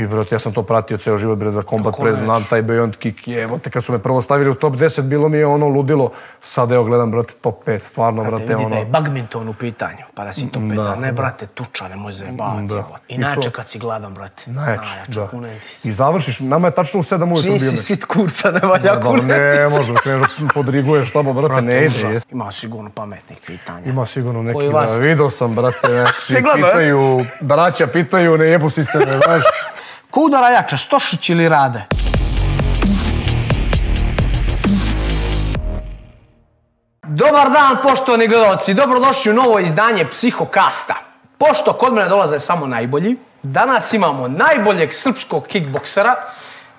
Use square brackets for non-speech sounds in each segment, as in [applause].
I brate, ja sam to pratio ceo život, bre, za Combat Press, znam taj Beyond Kick, evo te kad su me prvo stavili u top 10, bilo mi je ono ludilo. Sad evo gledam, brate, top 5, stvarno, brate, Vidi da ono... je badminton u pitanju, pa da si to peta. Ne, brate, tuča, ne može zajebavati. Da. jebote. I Inače, to- kad si gladan, brate. Najjače, da. kunem ti se. I završiš, nama je tačno u 7 ujutru Čiji bio si sit kurca, ne valja Da, kunem ne može, kreneš da podriguješ tamo, brate, ne ide. Ima sigurno pametnih pitanja. Ima sigurno neki, da, vas- vidio sam, brate, [laughs] znači, pitaju, braća pitaju, ne jebu sisteme, znaš. Ko udara jače, Stošić ili Rade? Dobar dan, poštovani gledalci. Dobrodošli u novo izdanje Psihokasta. Pošto kod mene dolaze samo najbolji, danas imamo najboljeg srpskog kickboksera,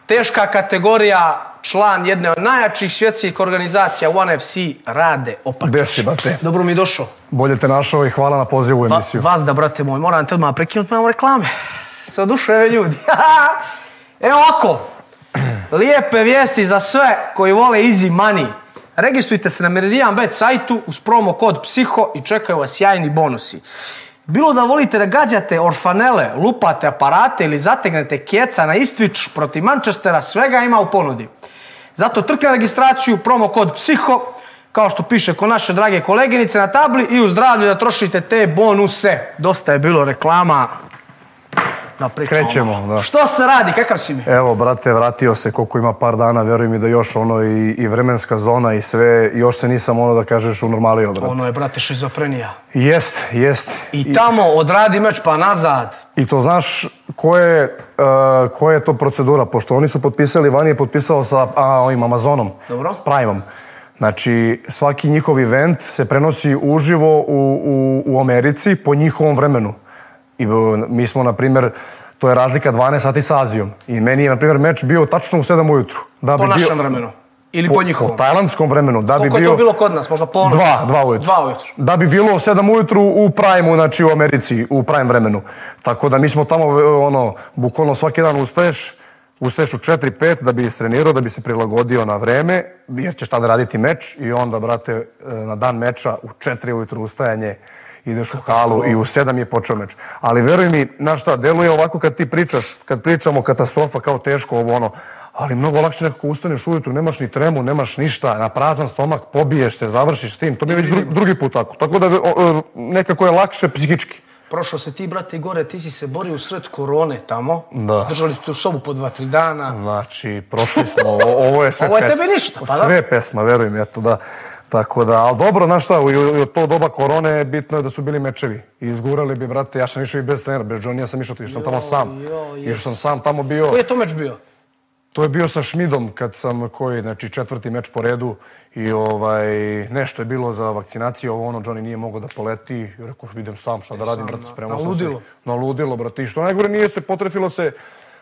teška kategorija, član jedne od najjačih svjetskih organizacija One FC, Rade Opačić. Gde si, brate? Dobro mi došao. Bolje te našao i hvala na pozivu u Va, emisiju. vas da, brate moj, moram te odmah prekinuti, imamo reklame. Se oduševe ljudi. [laughs] Evo ovako, lijepe vijesti za sve koji vole easy money. Registrujte se na Meridian Bet sajtu uz promo kod PSIHO i čekaju vas sjajni bonusi. Bilo da volite da gađate orfanele, lupate aparate ili zategnete keca na istvič protiv Manchestera, svega ima u ponudi. Zato trkne registraciju, promo kod PSIHO, kao što piše kod naše drage koleginice na tabli i u zdravlju da trošite te bonuse. Dosta je bilo reklama. Da pričamo. Krećemo, da. Što se radi? Kakav si mi? Evo, brate, vratio se koliko ima par dana, veruj mi da još ono i, i vremenska zona i sve, još se nisam ono da kažeš unormalio, brate. Ono je, brate, šizofrenija. Jest, jest. I tamo odradi meč pa nazad. I to znaš koja je, uh, koja je to procedura, pošto oni su potpisali, Vani je potpisao sa a, ovim Amazonom, Dobro. Primeom. Znači, svaki njihov event se prenosi uživo u, u, u Americi po njihovom vremenu. I uh, mi smo, na primjer, to je razlika 12 sati sa Azijom. I meni je, na primjer, meč bio tačno u 7 ujutru. Da Po bi našem bio, vremenu. Ili po, po, njihovom. po tajlandskom vremenu. Da bi Koliko je bio, to bilo kod nas? Možda ponoć? Dva, dva ujutru. Dva ujutru. Da bi bilo 7 ujutru u prime znači u Americi, u prime vremenu. Tako da mi smo tamo, ono, bukvalno svaki dan ustaješ, ustaješ u 4-5 da bi istrenirao, da bi se prilagodio na vreme, jer ćeš tada raditi meč i onda, brate, na dan meča u 4 ujutru ustajanje, ideš u halu i u 7 je počeo meč. Ali veruj mi, znaš šta, deluje ovako kad ti pričaš, kad pričamo katastrofa kao teško ovo ono, ali mnogo lakše nekako ustaneš ujutru, nemaš ni tremu, nemaš ništa, na prazan stomak pobiješ se, završiš s tim. To mi je već dru- drugi put tako. Tako da o, nekako je lakše psihički. Prošao se ti, brate, gore, ti si se borio u sred korone tamo. Da. Držali ste u sobu po dva, tri dana. Znači, prošli smo, o- ovo je sve Ovo je pesma. tebi ništa, pa da. Sve pesma, verujem, eto da. Tako da, ali dobro, znaš šta, u, u to doba korone bitno je da su bili mečevi. I izgurali bi, brate, ja sam išao i bez trenera, bez Johnny, ja sam išao, išao sam tamo sam. Išao sam sam tamo bio. Koji je to meč bio? To je bio sa Šmidom kad sam koji, znači četvrti meč po redu i ovaj, nešto je bilo za vakcinaciju, ovo ono, Johnny nije mogao da poleti. I rekao, idem sam, šta da radim, brate, spremao sam ludilo. se. Na ludilo, brate. I što najgore nije se, potrefilo se,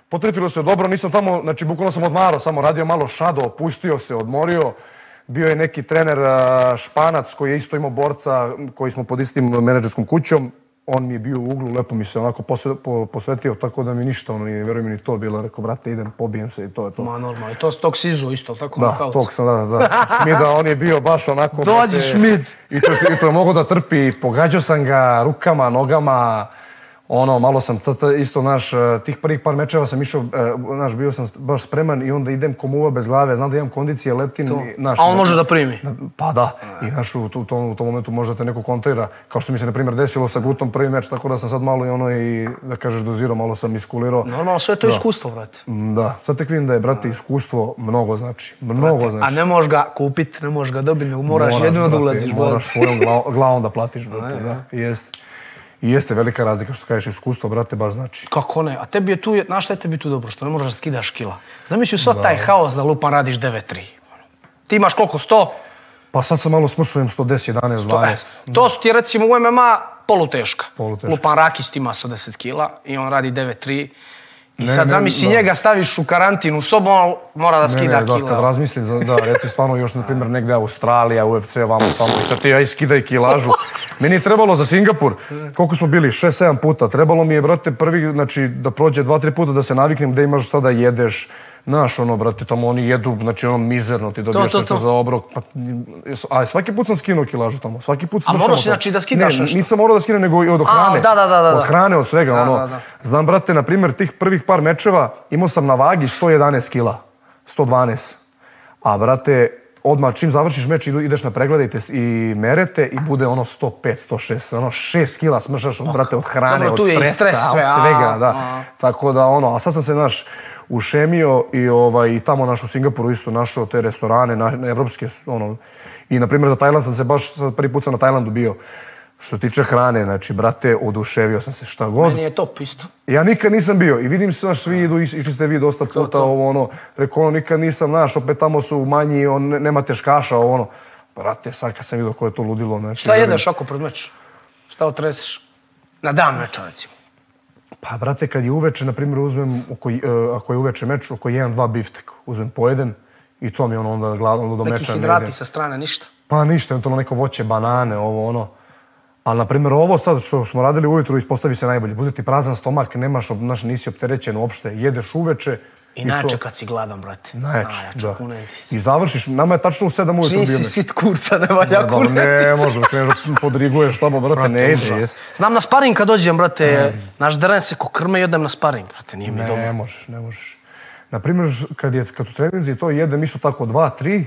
potrefilo se dobro, nisam tamo, znači bukvalno sam odmarao, samo radio malo šado, opustio se, odmorio. Bio je neki trener Španac koji je isto imao borca koji smo pod istim menadžerskom kućom. On mi je bio u uglu, lepo mi se onako posve, po, posvetio, tako da mi ništa, ono, nije, verujem mi ni to bilo. Rekao, brate, idem, pobijem se i to je to. Ma normalno, i to tog sizu isto, tako Da, knockout. tog sam, da, da. Šmida, on je bio baš onako... Dođi, Šmid. I to, I to je mogao da trpi. Pogađao sam ga rukama, nogama. Ono, malo sam t, t, isto, naš, tih prvih par mečeva sam išao, e, naš, bio sam baš spreman i onda idem ko muva bez glave. Znam da imam kondicije, letim. i, Naš, A on može da primi. Pa da, i naš, u, u, tom, u tom momentu može da te neko kontrira, kao što mi se, na primjer, desilo sa Gutom prvi meč, tako da sam sad malo i ono i, da kažeš, dozirao, malo sam iskulirao. Normalno, sve to iskustvo, brate. Mm, Da, sad tek vidim da je, brate, iskustvo mnogo znači. Mnogo A znači. ne možeš ga kupit, ne možeš ga dobiti, nego moraš, jedino da brate, ulaziš, brate. Moraš svojom glavom, da platiš, brate, da. Jeste. I jeste velika razlika što kažeš iskustvo, brate, baš znači. Kako ne? A tebi je tu, znaš šta je tebi tu dobro? Što ne možeš da skidaš kila. Zamisli sad taj haos da lupan radiš 9-3. Ti imaš koliko? 100? Pa sad sam malo smršujem 110, 11, 12. E, to su ti recimo u MMA poluteška. Poluteška. Lupan Rakis ima 110 kila i on radi 9-3. I Ne, sad ne, zamisli da. njega staviš u karantinu sobom, on mora da skida ne, da, kila. kad razmislim, za- da, reci stvarno još, na primjer, negde Australija, UFC, vamo tamo, sad ti aj skidaj kilažu. Meni je trebalo za Singapur, koliko smo bili, 6-7 puta, trebalo mi je, brate, prvi, znači, da prođe 2-3 puta da se naviknem da imaš šta da jedeš, Znaš, ono, brate, tamo oni jedu, znači ono, mizerno ti dobiješ to, nešto to. za obrok. Pa, a svaki put sam skinuo kilažu tamo, svaki put A morao si, to. znači, da skidaš ne, nešto? nisam morao da skinem, nego od hrane. da, da, da, da. Od hrane, od svega, Da, ono. da, da. Znam, brate, na primjer, tih prvih par mečeva imao sam na vagi 111 kila, 112. A, brate, odmah čim završiš meč ideš na preglede i, te, i merete i bude ono 105, 106, ono 6 kila smršaš od, brate, od hrane, Dobro, od stresa, stres sve, od a, svega, da. a. Tako da ono, a sad sam se naš ušemio i ovaj i tamo naš u Singapuru isto našao te restorane na, na evropske ono i na primjer za Tajland sam se baš prvi put sam na Tajlandu bio. Što tiče hrane, znači brate, oduševio sam se šta god. Meni je top isto. Ja nikad nisam bio i vidim se, znaš, svi idu, iš- išli ste vi dosta puta, to. ovo ono, rekao ono, nikad nisam, znaš, opet tamo su manji, on, ne- nema teškaša, ovo ono. Brate, sad kad sam vidio koje je to ludilo, znači... Šta jedeš ako pred meč? Šta otreseš? Na dan meča, recimo. Pa, brate, kad je uveče, na primjer, uzmem, oko, e, ako je uveče meč, oko 1-2 biftek, uzmem pojedem i to mi ono onda gladno do Neki meča. ne hidrati idem. sa strane, ništa. Pa ništa, eventualno neko voće, banane, ovo ono. Ali, na primjer, ovo sad što smo radili ujutru, ispostavi se najbolje. Bude ti prazan stomak, nemaš, znaš, nisi opterećen uopšte, jedeš uveče I to- kad si gladan, brate. Najjače, da. kunem ti se. I završiš, nama je tačno u 7 ujutru bio Čim si sit kurca, ne valja kunem ne može, kreneš podriguješ tamo, brate, ne ide. Znam na sparing kad dođem, brate, naš deren se ko krme i odem na sparing, brate, nije mi dobro. Ne možeš, ne možeš. Na primjer, kad, je, kad su treninzi, to jedem isto tako dva, tri,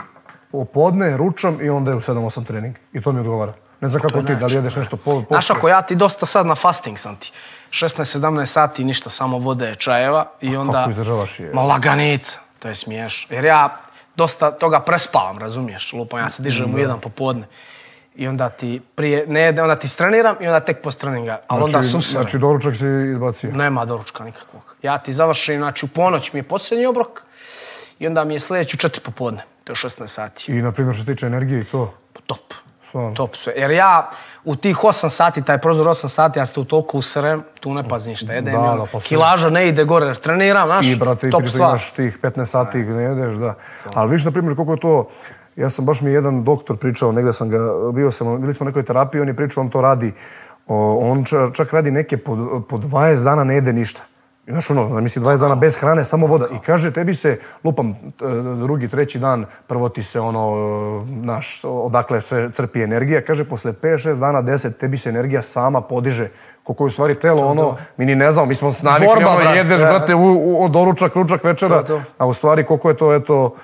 popodne, ručam i onda je u 7-8 trening. I to mi odgovara. Ne znam kako ti, da li jedeš nešto po, po... Znaš, ako ja ti dosta sad na fasting sam ti. 16-17 sati, ništa, samo vode, čajeva i onda... kako izdržavaš je? Ma laganica, to je smiješno. Jer ja dosta toga prespavam, razumiješ? Lupam, ja se dižem u jedan popodne. I onda ti prije, ne jede, onda ti streniram i onda tek post treninga. Ali onda susrem. Znači, doručak si izbacio. Nema doručka nikakvog. Ja ti završim, znači u ponoć mi je posljednji obrok i onda mi je sljedeći u četiri popodne. To je 16 sati. I, na primjer, što tiče energije i to. Top. Stvarno. Top sve. Jer ja u tih 8 sati, taj prozor 8 sati, ja se tu toliko userem, tu ne pazim ništa. Jedem, Da, i da, poslije- kilaža ne ide gore jer treniram, znaš, I, brate, i top pritom stvar. imaš tih 15 sati ne jedeš, da. Ali viš, na primjer, koliko je to... Ja sam baš mi je jedan doktor pričao, negdje sam ga, bio sam, bili smo u nekoj terapiji, on je pričao, on to radi, o, on ča- čak radi neke po, po 20 dana ne jede ništa. Znaš ono, misli 20 dana bez hrane, samo voda. I kaže, tebi se, lupam, drugi, treći dan, prvo ti se ono, naš, odakle sve crpi energija. Kaže, posle 5-6 dana, 10, tebi se energija sama podiže. Koliko je u stvari telo, ono, mi ni ne znamo, mi smo navikli, Borba, ono, jedeš, brate, u, u, od doručak, ručak, večera, To to. a u stvari koliko je to, eto,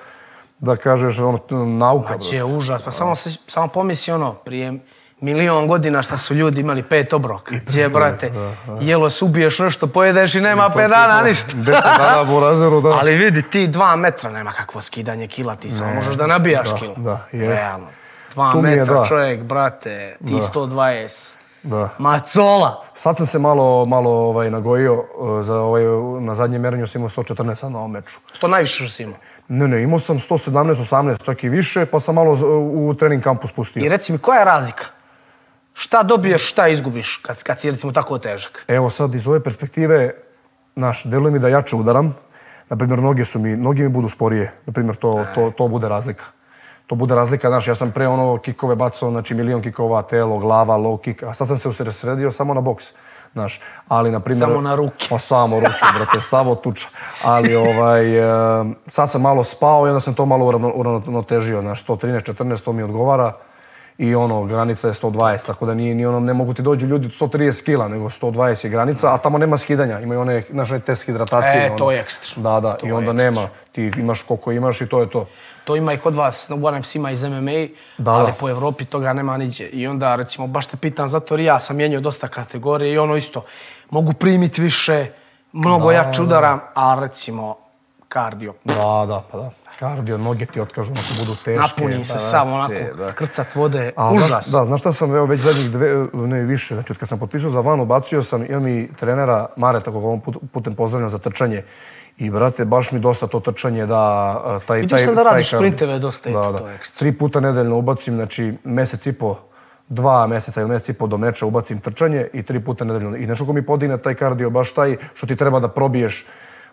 da kažeš, ono, nauka, bro. Će užas, pa samo, se, samo pomisli ono, prije milion godina šta su ljudi imali pet obroka. Gdje, brate, jelo se ubiješ nešto, pojedeš i nema pet dana, ništa. Deset dana po razeru, da. Ali vidi, ti dva metra, nema kakvo skidanje kila, ti samo možeš da nabijaš da, kilo. da, jest. Realno. Dva Tu metra da. čovjek, brate, ti 120. Da. Macola! Sad sam se malo, malo ovaj, nagojio uh, za ovaj, na zadnjem merenju sam imao 114 sad na ovom meču. To najviše što si imao. Ne, ne, imao sam 117, 18, čak i više, pa sam malo uh, u trening kampu spustio. I reci mi, koja je razlika? Šta dobiješ, šta izgubiš kad, kad si recimo tako težak? Evo sad iz ove perspektive, naš, deluje mi da jače udaram. Naprimjer, noge su mi, noge mi budu sporije. Naprimjer, to, to, to bude razlika. To bude razlika, znaš, ja sam pre ono kikove bacao, znači milion kikova, telo, glava, low kick, a sad sam se usredsredio samo na boks. Znaš, ali na primjer... Samo na ruke. Pa samo ruke, brate, samo tuča. Ali ovaj, e, sad sam malo spao i onda sam to malo uravno- uravnotežio. Znaš, 113, 14, to mi odgovara. I ono, granica je 120, tako da nije, ni ono, ne mogu ti dođu ljudi 130 kila, nego 120 je granica, a tamo nema skidanja. Imaju one, znaš, onaj test hidratacije. E, ono. to je ekstra. Da, da, To i onda nema. Ti imaš koliko imaš i to je to. To ima i kod vas, barem svima iz MMA, Da, ali da. po Evropi toga nema niđe. I onda, recimo, baš te pitan, zato jer ja sam mijenjao dosta kategorije i ono isto, mogu primiti više, mnogo jače udaram, a recimo, kardio. Da, da, pa da. Kardio, noge ti otkažu, onako budu teške. Napuni se pa, samo onako, te, da. krcat vode, A, užas. Znaš, da, znaš šta sam, evo već zadnjih dve, ne više, znači od kad sam potpisao za van, ubacio sam, imam i trenera Mareta, kog ovom put, putem pozdravljam za trčanje. I, brate, baš mi dosta to trčanje da... Taj, Vidio taj, sam da taj radiš kardio. sprinteve dosta, da, da. to ekstra. Tri puta nedeljno ubacim, znači mjesec i po, dva mjeseca ili mjesec i po do meča ubacim trčanje i tri puta nedeljno. I nešto ko mi podigne taj kardio, baš taj što ti treba da probiješ,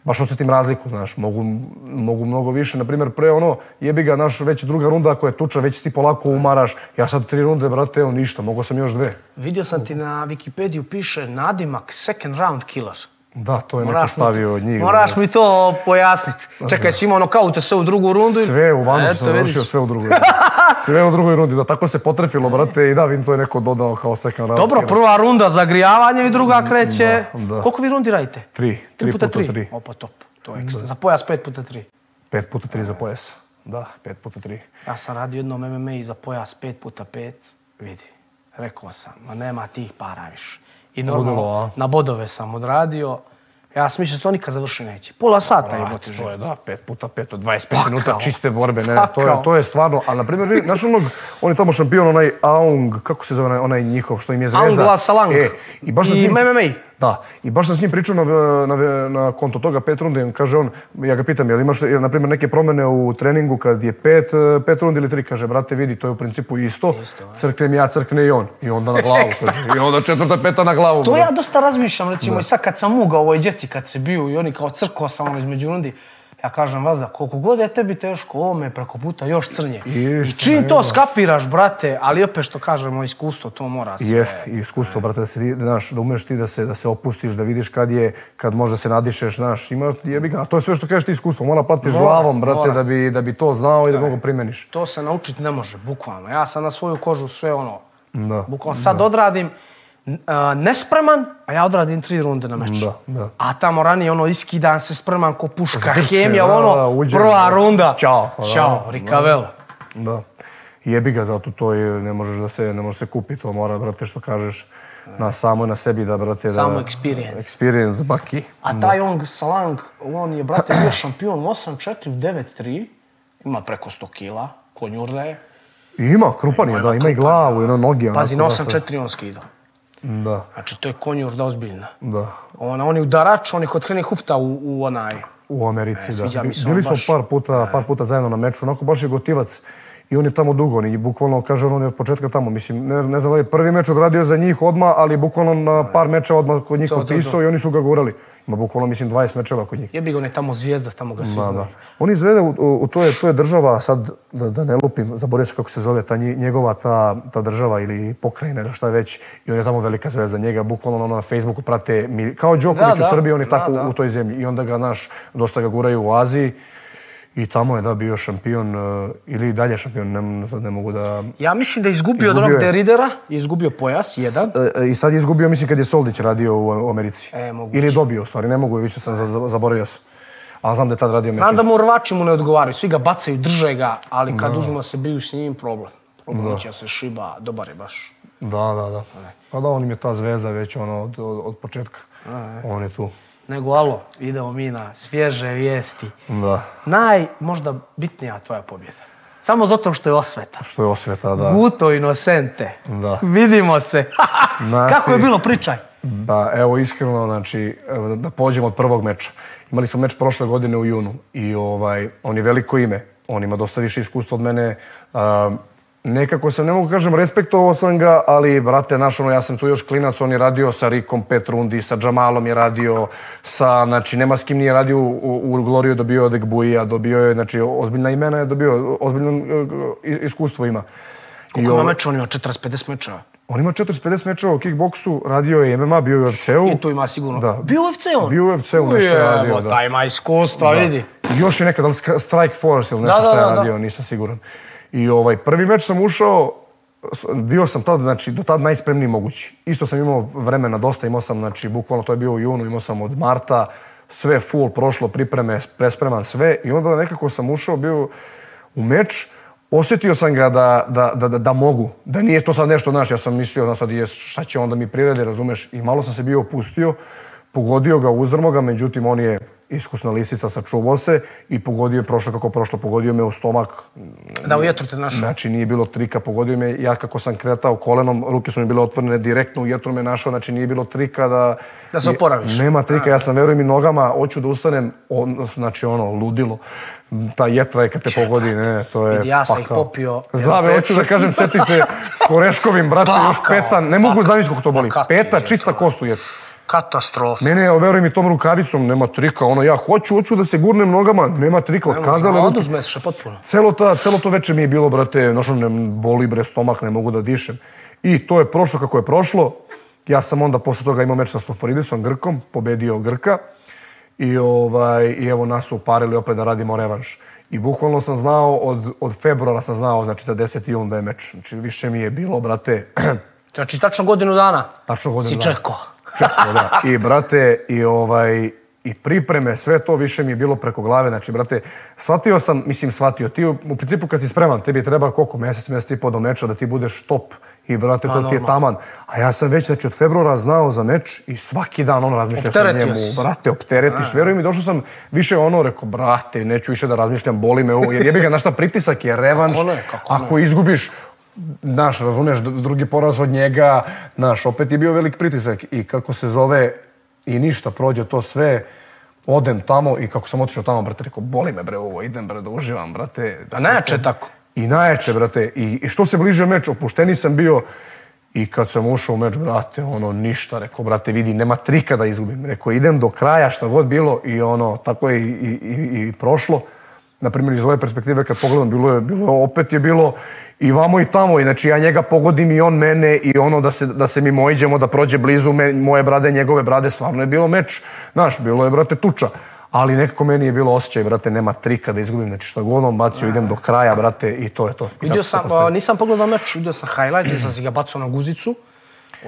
baš osjetim razliku, znaš, mogu, mogu mnogo više. Naprimjer, pre ono, jebi ga, naš, već druga runda ako je tuča, već ti polako umaraš. Ja sad tri runde, brate, evo ništa, mogo sam još dve. Vidio sam ti na Wikipediju piše nadimak second round killer. Da, to je neko Moraš mi, stavio od njih. moraš mi to pojasniti. Čekaj, si imao nokaute sve u drugu rundu? i- Sve u vanu sam završio, sve u drugoj rundi. [laughs] Sve u drugoj rundi, da tako se potrefilo, brate, i da, vidim, to je neko dodao kao second round. Dobro, prva runda zagrijavanje i druga kreće. Da, da. Koliko vi rundi radite? Tri, tri puta tri. Opa, top. To je ekstra. Za pojas 5 puta 3. Pet puta tri za pojas. Da, pet puta tri. Ja sam radio jednom MMA i za pojas 5 puta 5. Vidi, rekao sam, ma nema tih para više. I normalno, Ludilo, a? na bodove sam odradio. Ja sam mislio da to nikad završi neće. Pola sata je bote to je da, pet puta pet, od 25 Pakao. minuta čiste borbe, ne, to je, Pakao. to je stvarno, ali na primjer, znaš onog, on je tamo šampion, onaj Aung, kako se zove onaj, onaj njihov, što im je zvezda. Aung Lasalang. E, i baš I njim, MMA. Da, i baš sam s njim pričao na, na, na konto toga pet rundi, on kaže on, ja ga pitam, jel imaš, jel, na primjer, neke promene u treningu kad je pet, eh, pet rundi ili tri, kaže, brate, vidi, to je u principu isto, crknem ja, crkne i on, i onda na glavu, i onda četvrta peta na glavu. To bro. ja dosta razmišljam, recimo, i sad kad sam ugao ovoj djeci, kad se bio i oni kao crkao sam ono između rundi, ja kažem vas da koliko god je tebi teško, ovo me preko puta još crnje. I čim to skapiraš, brate, ali opet što kažemo, iskustvo, to mora sve. Jest, i iskustvo, brate, da se, znaš, da umeš ti da se, da se opustiš, da vidiš kad je, kad može se nadišeš, znaš, ima, jebi ga, a to je sve što kažeš ti iskustvo, mora platiš Mora, glavom, brate, mora. da bi, da bi to znao i da mogu primeniš. To se naučiti ne može, bukvalno. Ja sam na svoju kožu sve ono, Da. bukvalno sad odradim n- a, nespreman, a ja odradim tri runde na meču. Da, da. A tamo ranije ono iskidan se spreman ko puška, Zgrče, hemija, da, ono, da, prva da. runda. Ćao, da, Ćao, da. rikavelo. Da. Jebi ga, zato to je, ne možeš da se, ne može se kupiti, to mora, brate, što kažeš, na samo na sebi da, brate, da... Samo experience. Experience, baki. A taj Ong Salang, on je, brate, bio šampion 8-4, 9-3, ima preko 100 kila, konjurda je. Ima, krupan je, da, ima i glavu, i ono noge. Pazi, na onako, da se- 8-4 on skidao. Da, Znači, to je konjurda ozbiljna. da. Ona, on je udarač, on je kod krene hufta u, u onaj... U Americi, da. mi se Bili smo baš. par puta, par puta zajedno na meču, onako baš je gotivac. I on je tamo dugo, on je bukvalno, kaže on, on je od početka tamo. Mislim, ne, ne znam da je prvi meč odradio za njih odmah, ali bukvalno na par meča odmah kod njih potpisao i oni su ga gurali. Ima bukvalno, mislim, 20 mečeva kod njih. Jebi ga, on je tamo zvijezda, tamo ga svi znaju. On izvede, u, u, to, je, to je država, sad da, da ne lupim, zaboravio sam kako se zove, ta njegova ta, ta država ili pokrajina ili šta već. I on je tamo velika zvezda. Njega bukvalno ono, na Facebooku prate, mil- kao Đoković Da, da. u Srbiji, on je Da, tako da. u toj zemlji. I onda ga, naš, dosta ga guraju u Aziji. I tamo je da bio šampion, uh, ili dalje šampion, ne, sad ne mogu da... Ja mislim da je izgubio od Izgubio onog je. Deridera, izgubio pojas, jedan. E, e, I sad je izgubio, mislim, kad je Soldić radio u, u Americi. E, moguće. Ili je dobio, u stvari, ne mogu, više sam za- za- zaboravio sam. Ali znam da je tad radio. Znam da mu rvači mu ne odgovaraju, svi ga bacaju, drže ga, ali kad uzmu da se biju s njim, problem. Problem će se šiba, dobar je baš. Da, da, da. Pa da, on im je ta zvezda već ono od, od, od početka. On je tu. Nego, alo, idemo mi na svježe vijesti. Da. Naj, možda bitnija tvoja pobjeda. Samo zato što je osveta. Što je osveta, da. Guto Inocente. Da. Vidimo se. [laughs] Nasti- Kako je bilo, pričaj. Da, evo iskreno, znači, da, pođemo od prvog meča. Imali smo meč prošle godine u junu i ovaj, on je veliko ime. On ima dosta više iskustva od mene. Nekako sam, ne mogu kažem, respektovao sam ga, ali, brate, naš, ono, ja sam tu još klinac, on je radio sa Rikom pet rundi, sa Džamalom je radio, sa, znači, nema s kim nije radio, u, u Gloriju je dobio od Egbuija, dobio je, znači, ozbiljna imena je dobio, ozbiljno e, iskustvo ima. Koliko ima meča? On ima 40-50 mečeva. On ima 40-50 mečeva u kickboksu, radio je MMA, bio je u UFC-u. I tu ima sigurno. Da. Bio u UFC on? Bio u UFC-u, nešto je radio, da. taj ima iskustva, vidi. I Još je nekad, da li Sk- Strike Force ili nešto Da, da, što je da, da. radio, nisam siguran. I ovaj, prvi meč sam ušao, bio sam tad, znači, do tad najspremniji mogući. Isto sam imao vremena dosta, imao sam, znači, bukvalno to je bio u junu, imao sam od marta, sve full prošlo, pripreme, prespreman, sve. I onda nekako sam ušao, bio u meč, osjetio sam ga da, da, da, da, da mogu, da nije to sad nešto, znaš, ja sam mislio, da sad je, šta će onda mi prirede, razumeš, i malo sam se bio opustio, pogodio ga, uzrmo ga, međutim, on je iskusna lisica, sačuvao se i pogodio je prošlo kako prošlo, pogodio me u stomak, Da u jetru te našao. Znači nije bilo trika, pogodio me, ja kako sam kretao kolenom, ruke su mi bile otvorene direktno, u jetru me našao, znači nije bilo trika da... Da se oporaviš. Nema trika, ja sam, verujem i nogama, hoću da ustanem, on, znači ono, ludilo. Ta jetra je kad te pogodi, ne, to je ja sam ih popio, Znam, evo, hoću da kažem, seti se s Koreškovim, brate, još peta, ne mogu zamisliti kako to boli. Kako Peta, čista kost u jetru. Katastrofa. Mene, evo, verujem i tom rukavicom, nema trika, ono, ja hoću, hoću da se gurnem nogama, nema trika, otkazale ruke. Oduzmeš se potpuno. Celo, ta, celo to veče mi je bilo, brate, znaš, ono, ne, boli bre stomak, ne mogu da dišem. I to je prošlo kako je prošlo. Ja sam onda posle toga imao meč sa Stoforidisom, Grkom, pobedio Grka. I, ovaj, I evo nas su uparili opet da radimo revanš. I bukvalno sam znao, od, od februara sam znao, znači za 10. jun da je meč. Znači više mi je bilo, brate, [clears throat] Znači, tačno godinu dana tačno godinu si dana. čekao. Čekao, da. I, brate, i, ovaj, i pripreme, sve to više mi je bilo preko glave. Znači, brate, shvatio sam, mislim, shvatio. Ti u, principu kad si spreman, tebi treba koliko, mjesec, mjesec i pol do meča da ti budeš top. I, brate, to ti je taman. A ja sam već, znači, od februara znao za meč i svaki dan ono razmišljaš o njemu. si. Brate, opteretiš. Vjeruj mi, došao sam više ono, rekao, brate, neću više da razmišljam, boli me ovo. Jer jebi ga, znaš šta, pritisak je revanš. Kako ne, kako ne. Ako izgubiš, Znaš, razumeš, dru- drugi poraz od njega, znaš, opet je bio velik pritisak i kako se zove i ništa, prođe to sve, odem tamo i kako sam otišao tamo, brate, rekao, boli me bre ovo, idem bre da uživam, brate. Da A najjače tako. I najjače, brate, i, i što se bliže meč, opušteni sam bio i kad sam ušao u meč, brate, ono, ništa, rekao, brate, vidi, nema trika da izgubim. Rekao, idem do kraja, šta god bilo i ono, tako je i, i, i, i prošlo. Na primjer, iz ove perspektive kad pogledam, bilo je, bilo je, opet je bilo i vamo i tamo. I znači ja njega pogodim i on mene i ono da se, da se mi mojiđemo, da prođe blizu me, moje brade, njegove brade, stvarno je bilo meč. Znaš, bilo je, brate, tuča. Ali nekako meni je bilo osjećaj, brate, nema trika da izgubim. Znači što god on bacio, idem do kraja, brate, i to je to. Vidio sam, a, nisam pogledao meč, vidio sam highlight, sam si ga bacao na guzicu.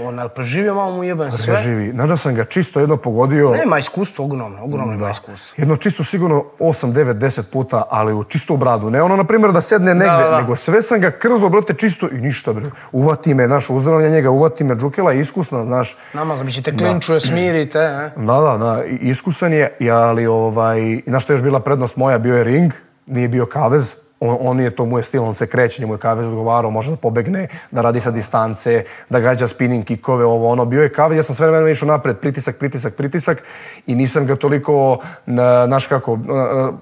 On, ali preživio malo mu jebem sve. Preživi. Znaš da sam ga čisto jedno pogodio. Nema iskustvo, ogromno, ogromno ima iskustvo. Jedno čisto sigurno 8, 9, 10 puta, ali u čisto u bradu. Ne ono, na primjer, da sedne negde, da, da. nego sve sam ga krzlo, brate, čisto i ništa, bre. Uvati me, znaš, uzdravlja njega, uvati me, Džukela je iskusna, znaš. Nama, bi ćete klinčuje, smirite, ne? Da, da, da, iskusan je, ali, ovaj, znaš što je još bila prednost moja, bio je ring, nije bio kavez, on, on je to mu je stil, on se kreće, njemu je kavez odgovarao, može da pobegne, da radi sa distance, da gađa spinning kikove, ovo ono. Bio je kavez, ja sam sve vremena išao napred, pritisak, pritisak, pritisak i nisam ga toliko, na, znaš kako,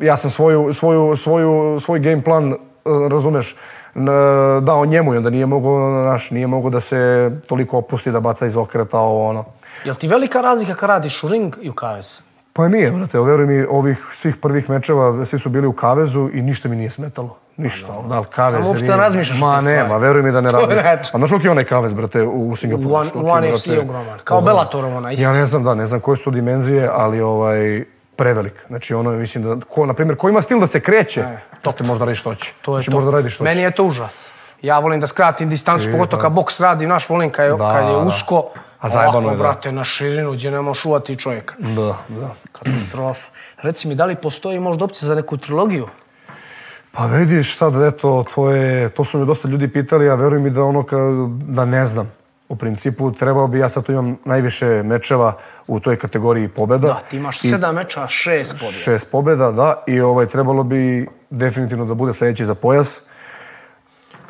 ja sam svoju, svoju, svoju, svoj game plan, e, razumeš, dao njemu i onda nije mogao, naš, nije mogao da se toliko opusti da baca iz okreta, ovo ono. Jel ti velika razlika kad radiš u ring i u kavez? Pa nije, brate, veruj mi, ovih svih prvih mečeva, svi su bili u kavezu i ništa mi nije smetalo. Ništa, da li kavez... Samo uopšte ne razmišljaš Ma nema, veruj mi da ne To je razmišljam. reč. A znaš koliko je onaj kavez, brate, u, Singapuru? One- One FC je ogroman. Kao ono- Bellatorov onaj isti. Ja ne znam, da, ne znam koje su to dimenzije, ali ovaj, prevelik. Znači, ono, mislim da, ko, na primjer, ko ima stil da se kreće, to te možda radi što hoće. E. To je znači, to. možda radi što Meni hoće. je to užas. Ja volim da skratim distancu, pogotovo kad boks radi, naš volim kad je, Da, kad je da. usko. A zajebano je, brate, na širinu gdje ne možeš uvati čovjeka. Da, da. Katastrofa. Reci mi, da li postoji možda opcija za neku trilogiju? Pa vidiš sad, eto, to, je, to su me dosta ljudi pitali, a veruj mi da ono ka, da ne znam. U principu trebao bi, ja sad tu imam najviše mečeva u toj kategoriji pobeda. Da, ti imaš sedam meča, šest pobjeda. Šest pobjeda, da, i ovaj, trebalo bi definitivno da bude sljedeći za pojas.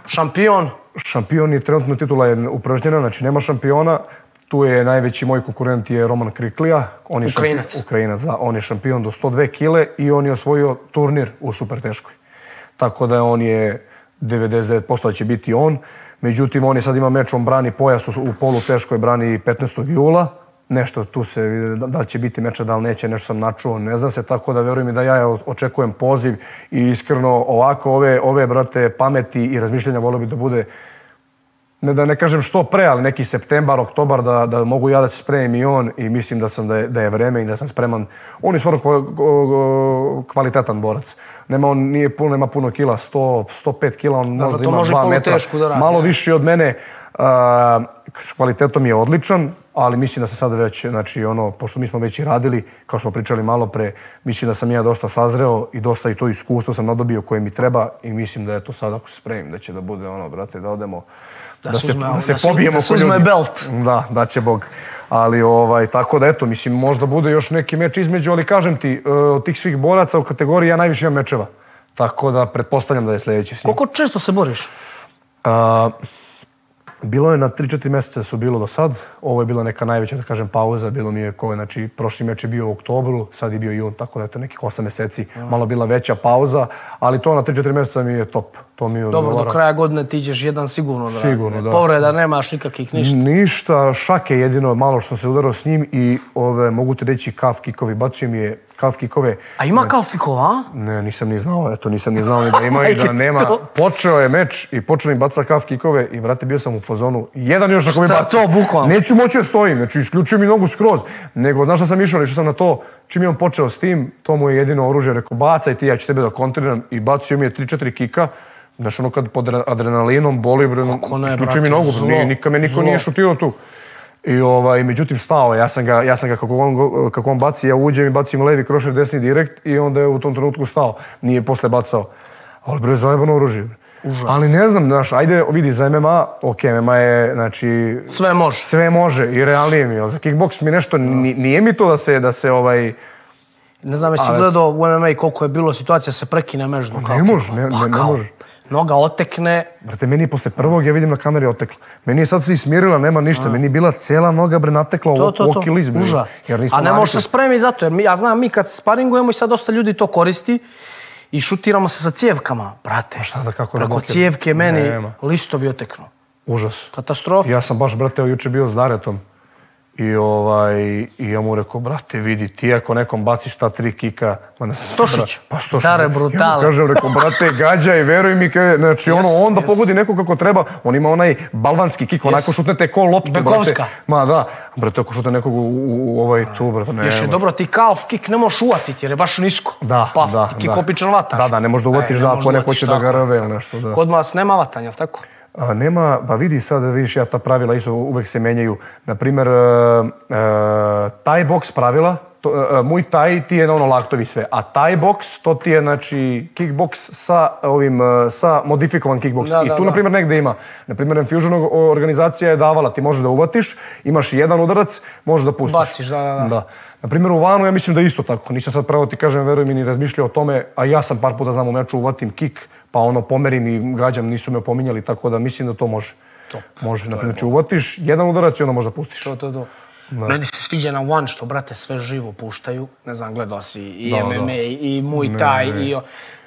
Šampion, Šampion je trenutno titula je upražnjena, znači nema šampiona. Tu je najveći moj konkurent je Roman Kriklija. On je Ukrajinac. Šampion, Ukrajinac, da. On je šampion do 102 kile i on je osvojio turnir u super teškoj. Tako da on je 99% da će biti on. Međutim, on je sad ima meč, on brani pojas u polu teškoj, brani 15. jula. Nešto tu se vidi da, da li će biti meča, da li neće, nešto sam načuo, ne zna se, tako da verujem mi da ja očekujem poziv i iskreno ovako ove, ove brate pameti i razmišljanja volio bi da bude ne da ne kažem što pre, ali neki septembar, oktobar, da, da mogu ja da se spremim i on i mislim da sam da je, da je vreme i da sam spreman. On je stvarno kva- kva- kvalitetan borac. Nema on nije puno, nema puno kila, 100, 105 kila, on možda zato ima može 2 polu metra. da radi, Malo ne? viši od mene, a, s kvalitetom je odličan, ali mislim da se sada već, znači ono, pošto mi smo već i radili, kao što smo pričali malo pre, mislim da sam ja dosta sazreo i dosta i to iskustvo sam nadobio koje mi treba i mislim da je to sad ako se spremim da će da bude ono, brate, da odemo da, Da se, uzme- da se da pobijemo da ljudi. belt. Da, da će Bog. Ali ovaj, tako da eto, mislim, možda bude još neki meč između, ali kažem ti, e, od tih svih boraca u kategoriji ja najviše imam mečeva. Tako da pretpostavljam da je sljedeći s njim. koliko često se boriš? A, bilo je na 3-4 mjeseca su bilo do sad. Ovo je bila neka najveća, da kažem, pauza. Bilo mi je ko, znači, prošli meč je bio u oktobru, sad je bio jun, tako da je to nekih 8 mjeseci. Malo bila veća pauza, ali to na 3-4 mjeseca mi je top. To mi je Dobro, odgovara. do kraja godine ti ćeš jedan sigurno da Sigurno, da. Povreda nemaš nikakvih ništa. Ništa, šake jedino malo što sam se udarao s njim i ove, mogu ti reći kaf kikovi, bacio mi je kalf kikove. A ima kao fikova, a? Ne, nisam ni znao, eto, nisam ni znao ni da [laughs] ima i da nema. Počeo je meč i počeo mi baca kaf kikove i, brate, bio sam u fazonu. Jedan još ako mi Šta baca. to, bukvalno? Neću moći da stojim, znači isključio mi nogu skroz. Nego, znaš šta sam išao, išao sam na to, čim je on počeo s tim, to mu je jedino oružje, rekao, bacaj ti, ja ću tebe da kontriram. I bacio mi je 3-4 kika. Znaš, ono kad pod adrenalinom boli, isključio mi nogu, zlo, nikad me niko zlo. nije šutirao tu. I ovaj, međutim stao, je. ja sam ga, ja sam ga kako, on, kako on baci, ja uđem i bacim levi krošer, desni direkt i onda je u tom trenutku stao. Nije posle bacao. Ali bre, zajebano oružje. Užas. Ali ne znam, znaš, ajde, vidi, za MMA, ok, MMA je, znači, Sve može. sve može i realnije mi je. ali Za kickboks mi nešto, ni- nije mi to da se, da se ovaj, Ne znam, jesi gledao u MMA koliko je bilo situacija se prekine mežno. ne može, ne- Pa ne- ne kao, može. Noga otekne, Brate, meni je posle prvog, ja vidim na kameri, otekla. Meni je sad se ismirila, nema ništa. Meni je bila cela noga, bre, natekla to, u to, to, oki bre. užas. Jer nismo A ne možeš se spremi zato, jer mi, ja znam, mi kad sparingujemo i sad dosta ljudi to koristi i šutiramo se sa cijevkama, brate. šta da, kako da Preko blokira? cijevke meni Nema. listovi oteknu. Užas. Katastrofa. Ja sam baš, brate, juče bio s Daretom. I, ovaj, I ja mu rekao, brate, vidi, ti ako nekom baciš ta tri kika... Ma ne, Stošić. Pa Stošić. Dare Ja mu kažem, rekao, brate, gađaj, veruj mi, kaže, znači, ono, Yes, onda yes. pogodi neko kako treba. On ima onaj balvanski kik, onako šutnete ko loptu, Bekovska. brate. Ma da, brate, ako šute nekog u, u, u ovaj tu, brate, ne. Još je dobro, ti kalf kick ne možeš uvatiti jer je baš nisko. Da, pa, da, ti kick da. opičan vataš. Da, da, ne možeš da uvatiš E, da ako neko hoće da ga rve ili nešto, da. Kod vas nema vatanja, tako? A, nema, pa vidi sad, vidiš, ja ta pravila isto uvek se menjaju. Naprimer, uh, uh, Thai box pravila, to, uh, Muay Thai ti je ono laktovi sve, a Thai box to ti je znači kickbox sa ovim, sa modifikovan kickbox. Da, I da, tu, na primjer, negde ima. Na primjer, Infusion organizacija je davala, ti možeš da uvatiš, imaš jedan udarac, možeš da pustiš. Baciš, da, da, da. Na primjer, u Vanu ja mislim da je isto tako. Nisam sad pravo ti kažem, veruj mi, ni razmišljao o tome, a ja sam par puta znam u meču uvatim kik, pa ono pomerim i gađam, nisu me opominjali, tako da mislim da to može. Top. Može, na primjer, uvatiš jedan udarac i onda možda pustiš. To, to, to. Meni se sviđa na One što, brate, sve živo puštaju. Ne znam, gledao si i Da, MMA, da. i Muay Thai, i... o-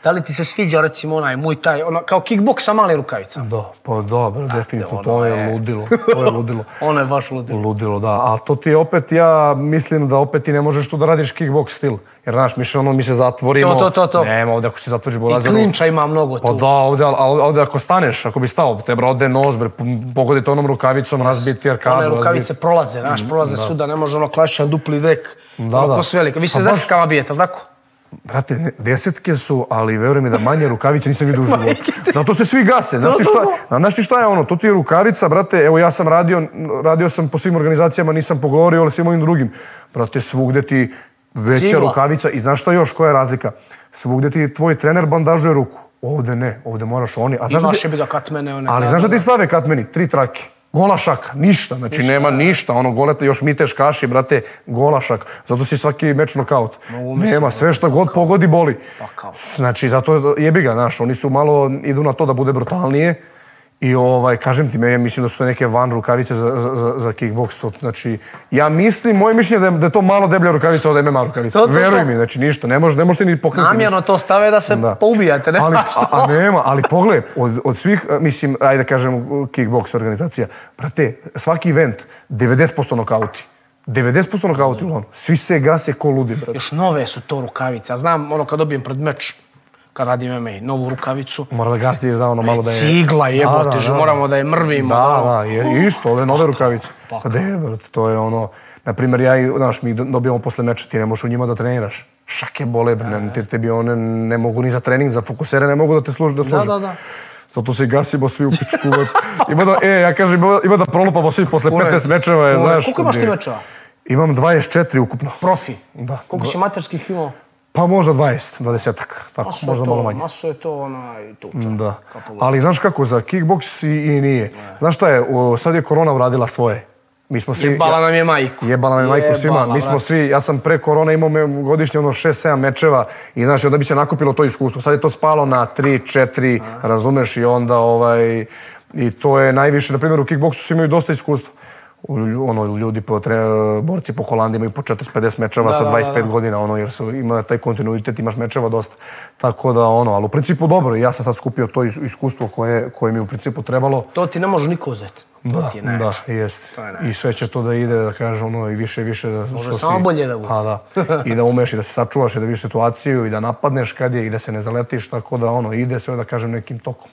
Da li ti se sviđa, recimo, onaj Muay Thai, ono, kao kickboks sa malim rukavicama? Da, pa dobro, definitivno, ono to je je- ludilo, to je ludilo. [laughs] Ono je baš ludilo. Ludilo, da. A to ti opet, ja mislim da opet ti ne možeš tu da radiš kickbox stil. Jer, znaš, mi, se ono, mi se zatvorimo. To, to, to, to. Nema ovdje ako se zatvoriš I bolazeru. klinča ima mnogo Pa tu. da, ovdje, a ovdje ako staneš, ako bi stao, te ode nos, bre, pogodi te onom rukavicom, razbiti arkadu. One razbiti- rukavice prolaze, znaš, prolaze svuda, ne može ono klasičan dupli dek. Da, ono da. ko s velike. Vi se Pa s baš- bijete, jel tako? Brate, desetke su, ali veruj mi da manje rukavice nisam vidio u [laughs] životu. Zato se svi gase. Znaš ti šta, znaš ti šta je ono? To ti je rukavica, brate, evo ja sam radio, radio sam po svim organizacijama, nisam po Gloriju, ali svim ovim drugim. Brate, svugde ti veća Cigla. rukavica i znaš šta još, koja je razlika? Svugde ti tvoj trener bandažuje ruku. Ovde ne, ovde moraš oni. A znaš da ti- je bi ga katmene, one. Ali da, znaš da da, ti stave katmeni? Tri trake. Gola šaka, ništa, znači nema ništa, ono golete, još miteš kaši, brate, gola šaka. Zato si svaki meč nokaut. Nema, sve što god pogodi boli. Pakao. Znači, zato jebi ga, znaš, oni su malo, idu na to da bude brutalnije. I ovaj, kažem ti, meni ja mislim da su to neke van rukavice za, za, za, za kickbox. To, znači, ja mislim, moje mišljenje da je, da je to malo deblja rukavica od MMA rukavica. To, to, to. Veruj mi, znači ništa, ne možeš ne možeš ti ni pokrenuti. Namjerno to stave da se Da. poubijate, ne ali, znaš a, što. a nema, ali pogledaj, od, od svih, mislim, ajde da kažem, kickbox organizacija, brate, svaki event, 90% nokauti. 90% nokauti, ono, svi se gase ko ludi, brate. Još nove su to rukavice. Ja znam, ono kad dobijem pred meč, kad radim MMA, novu rukavicu, Mora da gasi, da ono malo da je... cigla jebote, Da, da, da. moramo da je mrvimo. Da, ono. da, je, isto, ove nove rukavice. Pa brate, to je ono, na primjer, ja i, znaš, mi dobijamo posle meča, ti ne možeš u njima da treniraš. Šake bole, bre, ne, te, tebi one ne mogu ni za trening, za fokusere ne mogu da te služe, da služe. da, da. Zato se gasimo svi u pičku. Ima da, e, ja kažem, ima, ima da prolupamo svi posle Kurac, 15 mečeva, je, znaš. Koliko imaš ti mečeva? Imam 24 ukupno. Profi. Da. Koliko si materskih imao? Pa možda 20, 20-ak, tako, Maso možda to, malo manje. Maso je to onaj tuča. Da. Ali znaš kako, za kickboks i, i nije. Znaš šta je, o, sad je korona uradila svoje. Mi smo svi... Jebala ja- nam je majku. Jebala nam je majku svima. Jebala, Mi smo svi, ja sam pre korone imao me- godišnje ono 6-7 mečeva i znaš, onda bi se nakupilo to iskustvo. Sad je to spalo na 3-4, razumeš, i onda ovaj, i to je najviše, na primjer u kickboksu svi imaju dosta iskustva. Ono, ljudi po tre, borci po Holandiji imaju po 40-50 mečeva sa da, da, 25 da. godina, ono, jer su, ima taj kontinuitet, imaš mečeva dosta. Tako da, ono, ali u principu dobro, ja sam sad skupio to is- iskustvo koje, koje mi u principu trebalo. To ti ne može niko uzeti. Da, ti je da, jest. To je I sve će to da ide, da kažem, ono, i više više. Da, Može samo si- bolje da bude. Pa da. I da umeš i da se sačuvaš i da vidiš situaciju i da napadneš kad je i da se ne zaletiš, tako da ono, ide sve, da kažem, nekim tokom.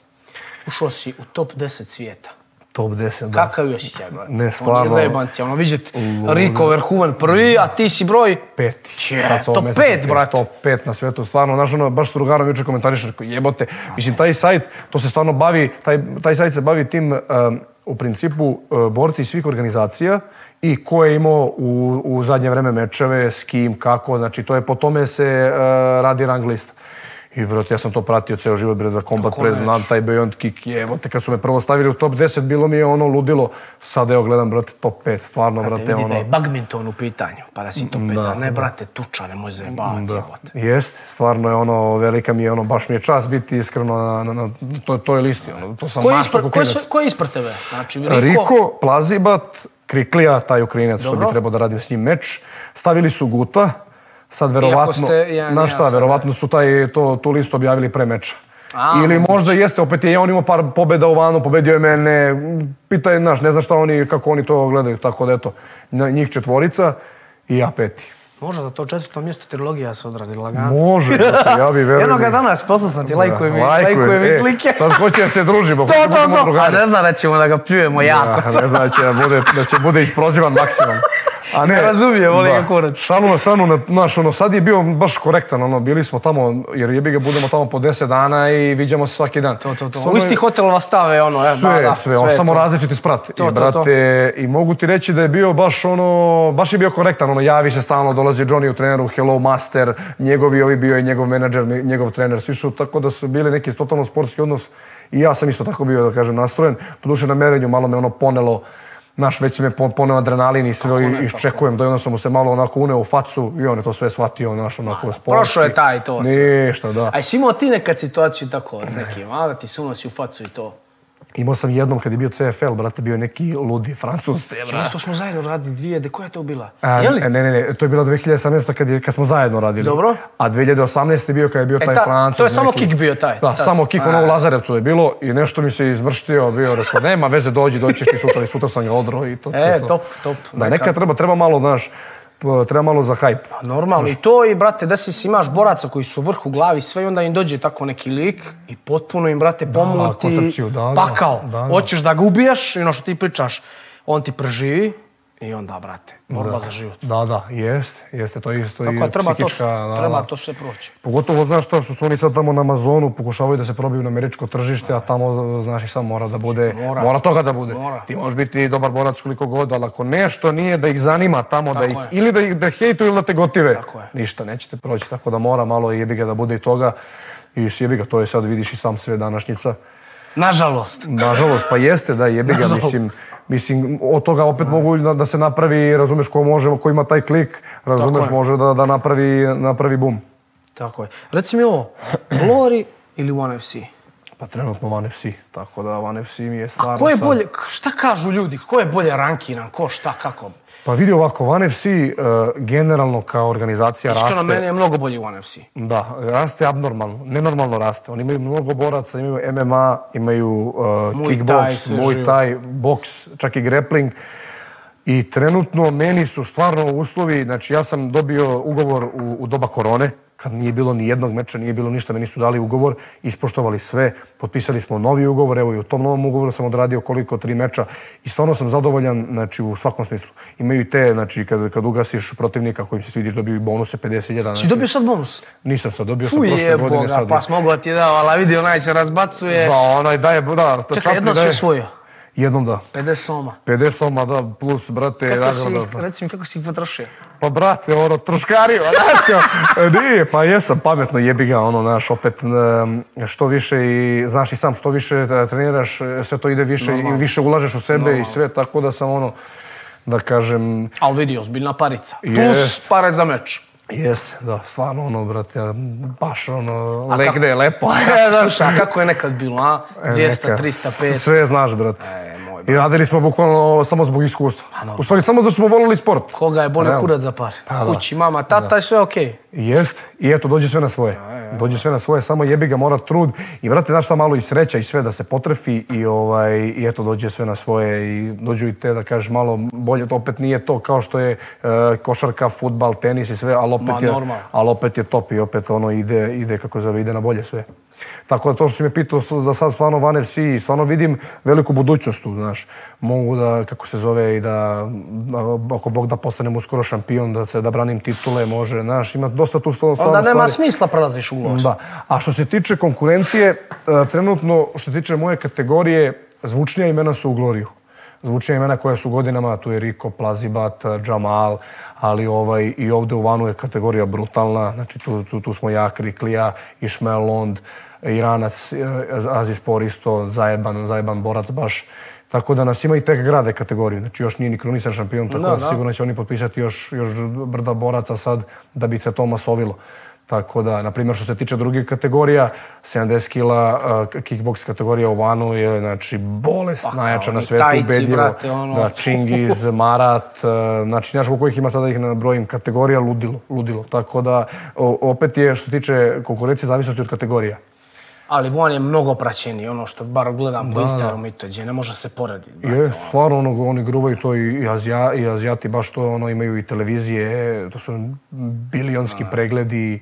Ušao si u top 10 svijeta. Top 10, da. Kakav je osjećaj, brate? Ne, On stvarno. je zajebanci, ono, vidjet Rico Verhoeven prvi, a ti si broj... peti. Će, ovog top pet, brate. Top pet na svijetu, stvarno, znaš ono, baš s drugarom jučer komentariš, rekao, jebote, mislim, taj sajt, to se stvarno bavi, taj, taj sajt se bavi tim, um, u principu, uh, borci svih organizacija i ko je imao u, u zadnje vreme mečeve, s kim, kako, znači, to je po tome se uh, radi rang lista. I brate, ja sam to pratio ceo život bre za Combat Kako Press, nećeš? znam taj Beyond Kick, evote, kad su me prvo stavili u top 10, bilo mi je ono ludilo. Sad evo gledam, brate, top 5, stvarno, Brate, brate, vidi ono... da je badminton u pitanju, pa da si top 5, Da, ne, da. brate, tuča, nemoj zajebavati, Da, jebote. jest, stvarno je ono, velika mi je ono, baš mi je čast biti iskreno na, na, na to, toj listi, ono, to sam Ko je, mašto ispred, ko, je, ko ispred tebe? Znači, Riko, Riko, Plazibat, Kriklija, taj Ukrajinac što bi trebao da radim s njim meč. Stavili su Guta, sad verovatno, ste znaš jedan šta, sad, verovatno su taj, to, tu listu objavili pre meča. A, Ili možda jeste, opet je on imao par pobjeda u vanu, pobedio je mene, pitaj, znaš, ne znam šta oni, kako oni to gledaju, tako da eto, na- njih četvorica i ja peti. Može za to četvrto mjesto trilogija se odradi lagano. Može, [laughs] brate, ja bi verujem. Jednoga danas, poslao sam ti, lajkuje mi, Lajkujem, lajkuje mi e, slike. Sad hoće da se družimo, [laughs] To, hoće to, budemo to. A drugari. ne znam da ćemo da ga pljujemo jako. Ja, ne znam da će da bude, da će bude isprozivan maksimum. [laughs] A ne, Ne razumije, voli ga kurac. Šalu na stranu, na- znaš, ono, sad je bio baš korektan, ono, bili smo tamo, jer jebi ga budemo tamo po 10 dana i viđamo se svaki dan. To, to, to. Stvarno U isti hotel vas stave, ono, e, sve, ba, da, sve, on samo to. različiti sprat. To, I, to, to. brate, I mogu ti reći da je bio baš ono, baš je bio korektan, ono, javi se stalno, dolazi Johnny u treneru, hello master, njegovi ovi bio i njegov menadžer, njegov trener, svi su tako da su bili neki totalno sportski odnos i ja sam isto tako bio, da kažem, nastrojen. Doduše na merenju malo me ono ponelo, Naš, već me pon- poneo adrenalin i sve i iščekujem, da onda sam mu se malo onako uneo u facu i on je to sve shvatio, naš, onako sportski. prošao je taj to sve. Ništa, da. A jesi imao ti nekad situaciju tako s nekim, a da ti se unosi u facu i to? Imao sam jednom kad je bio CFL, brate, bio neki ludi Francuz, te, brate. Isto smo zajedno radili dvije, de koja je to bila? A, je li? Ne, ne, ne, to je bilo 2018. kad, je, kad smo zajedno radili. Dobro. A 2018. je bio kad je bio E, taj ta- Francuz. to je samo neki- kik bio taj, Da, tad. samo kik, ono u Lazarevcu je bilo i nešto mi se izvrštio, bio rekao, nema veze, dođi, doći ćeš ti sutra i sutra sam ga odro i to, to, E, to. top, top. Da, Neka- nekad treba, treba malo, znaš, p- treba malo za hajp. Normalno, i to i, brate, da si imaš boraca koji su vrh u glavi sve i onda im dođe tako neki lik i potpuno im, brate, pomuti da, da, pakao. da, da. Hoćeš da ga ubiješ i ono što ti pričaš, on ti preživi i onda, brate, borba za život. Da, da, jest, jeste, to isto Tako i da treba, to, psihička... da, treba da. to sve proći. Pogotovo, znaš šta, što su oni sad tamo na Amazonu, pokušavaju da se probiju na američko tržište, a tamo, znaš, i sam mora da bude, Mora. mora, toga da bude. Mora. Ti možeš biti dobar borac koliko god, ali ako nešto nije da ih zanima tamo, da Tako ih, je. ili da ih da hejtuju ili da te gotive, Tako je. ništa, nećete proći, tako da mora malo jebi ga da bude i toga. I jebi ga, to je sad, vidiš i sam sve današnjica. Nažalost. Nažalost, pa jeste da jebi ga, [laughs] Nažalost. mislim, Мислим, од тога опет могу да, да се направи, разумеш, кој може, кој има тај клик, разумеш, може да, да направи, направи бум. Тако е. Реци ми ово, Glory или ONE FC? Pa trenutno One FC, tako da One FC mi je stvarno A ko je bolje, šta kažu ljudi, ko je bolje rankiran, ko šta, kako? Pa vidi ovako, One FC uh, generalno kao organizacija Iskreno, raste. meni je mnogo bolji One FC. Da, raste abnormalno, nenormalno raste. Oni imaju mnogo boraca, imaju MMA, imaju uh, Muay kickbox, Muay. Thai, boks, čak i grappling. I trenutno meni su stvarno uslovi, znači ja sam dobio ugovor u, u doba korone, kad nije bilo ni jednog meča, nije bilo ništa, meni su dali ugovor, ispoštovali sve, potpisali smo novi ugovor, evo i u tom novom ugovoru sam odradio koliko, tri meča i stvarno sam zadovoljan znači, u svakom smislu. Imaju i te, znači kad, kad ugasiš protivnika kojim se svidiš, dobiju i bonuse 50.000. Znači, Si dobio sad bonus? Nisam sad, dobio sam Fuj prošle je godine boga, sad. pa smogo ti je dao, ali vidi onaj se razbacuje. Da, onaj daje, da, Čekaj, jedno si osvojio. Jednom da. 50 soma. 50 soma, da, plus, brate, Kako si, nagrada. reci mi kako si ih potrošio? Pa, brate, ono, troškario, [laughs] znaš kao, nije, pa jesam pametno, jebi ga, ono, znaš, opet, što više i, znaš i sam, što više e, treniraš, e, sve to ide više i više ulažeš u sebe i sve, tako da sam, ono, da kažem, Ali vidi, ozbiljna parica. Jest. Plus pare za meč. Jeste, da, stvarno, ono, brate, baš, ono, A legne je lepo. [laughs] Slušaj, a kako je nekad bilo, a? 200, E, Neka, 300, 500. Sve znaš, brate. E, moj I radili smo bukvalno samo zbog iskustva. U stvari, samo da smo volili sport. Koga je bolje Evo. kurac za pare? Pa da. Kući, mama, tata i sve okej. Jest, i eto, dođe sve na svoje. Dođe sve na svoje, samo jebi ga, mora trud. I, brate, znaš šta, malo i sreća i sve da se potrefi i, ovaj, i eto, dođe sve na svoje i dođu i te, da kažeš, malo bolje. To opet nije to kao što je uh, košarka, futbal, tenis i sve, ali opet, Ma, je, ali opet je top i opet ono ide, ide kako zove, ide na bolje sve. Tako da to što si me pitao za sad stvarno Van FC, stvarno vidim veliku budućnost tu, znaš. Mogu da, kako se zove, i da, ako Bog da postanem uskoro šampion, da se da branim titule, može, znaš, ima dosta tu stvarno Onda nema stvari. smisla prelaziš u. Da. A što se tiče konkurencije, e, trenutno, što se tiče moje kategorije, zvučnija imena su u Gloriju. Zvučnija imena koja su godinama, tu je Riko, Plazibat, Jamal, ali ovaj, i ovde u Vanu je kategorija brutalna, znači tu, tu, tu smo ja, Kriklija, Išmael Lond, Iranac, e, Azispor isto, zajeban, zajeban borac baš. Tako da nas ima i tek grade kategoriju. Znači još nije ni krunisan šampion, tako Da, da, da. sigurno će oni potpisati još, još brda boraca sad da bi se to masovilo. Tako da, na primjer, što se tiče drugih kategorija, 70 kila uh, kickbox kategorija u Vanu je, znači, bolest Pa najjača na svetu, tajci, ubedljivo. brate, ono. Da, Čingiz, [laughs] Marat, uh, znači, znaš koliko ih ima sada ih ne brojim, kategorija ludilo, ludilo. Tako da, o, opet je, što se tiče konkurencije, zavisnosti od kategorija. Ali on je mnogo praćeniji, ono što bar gledam po Instagramu i to, gdje ne može se porediti. brate, Je, ono. stvarno, ono, oni gruvaju to i, i, Azija, i Azijati baš to, ono, imaju i televizije, to su bilionski pregledi,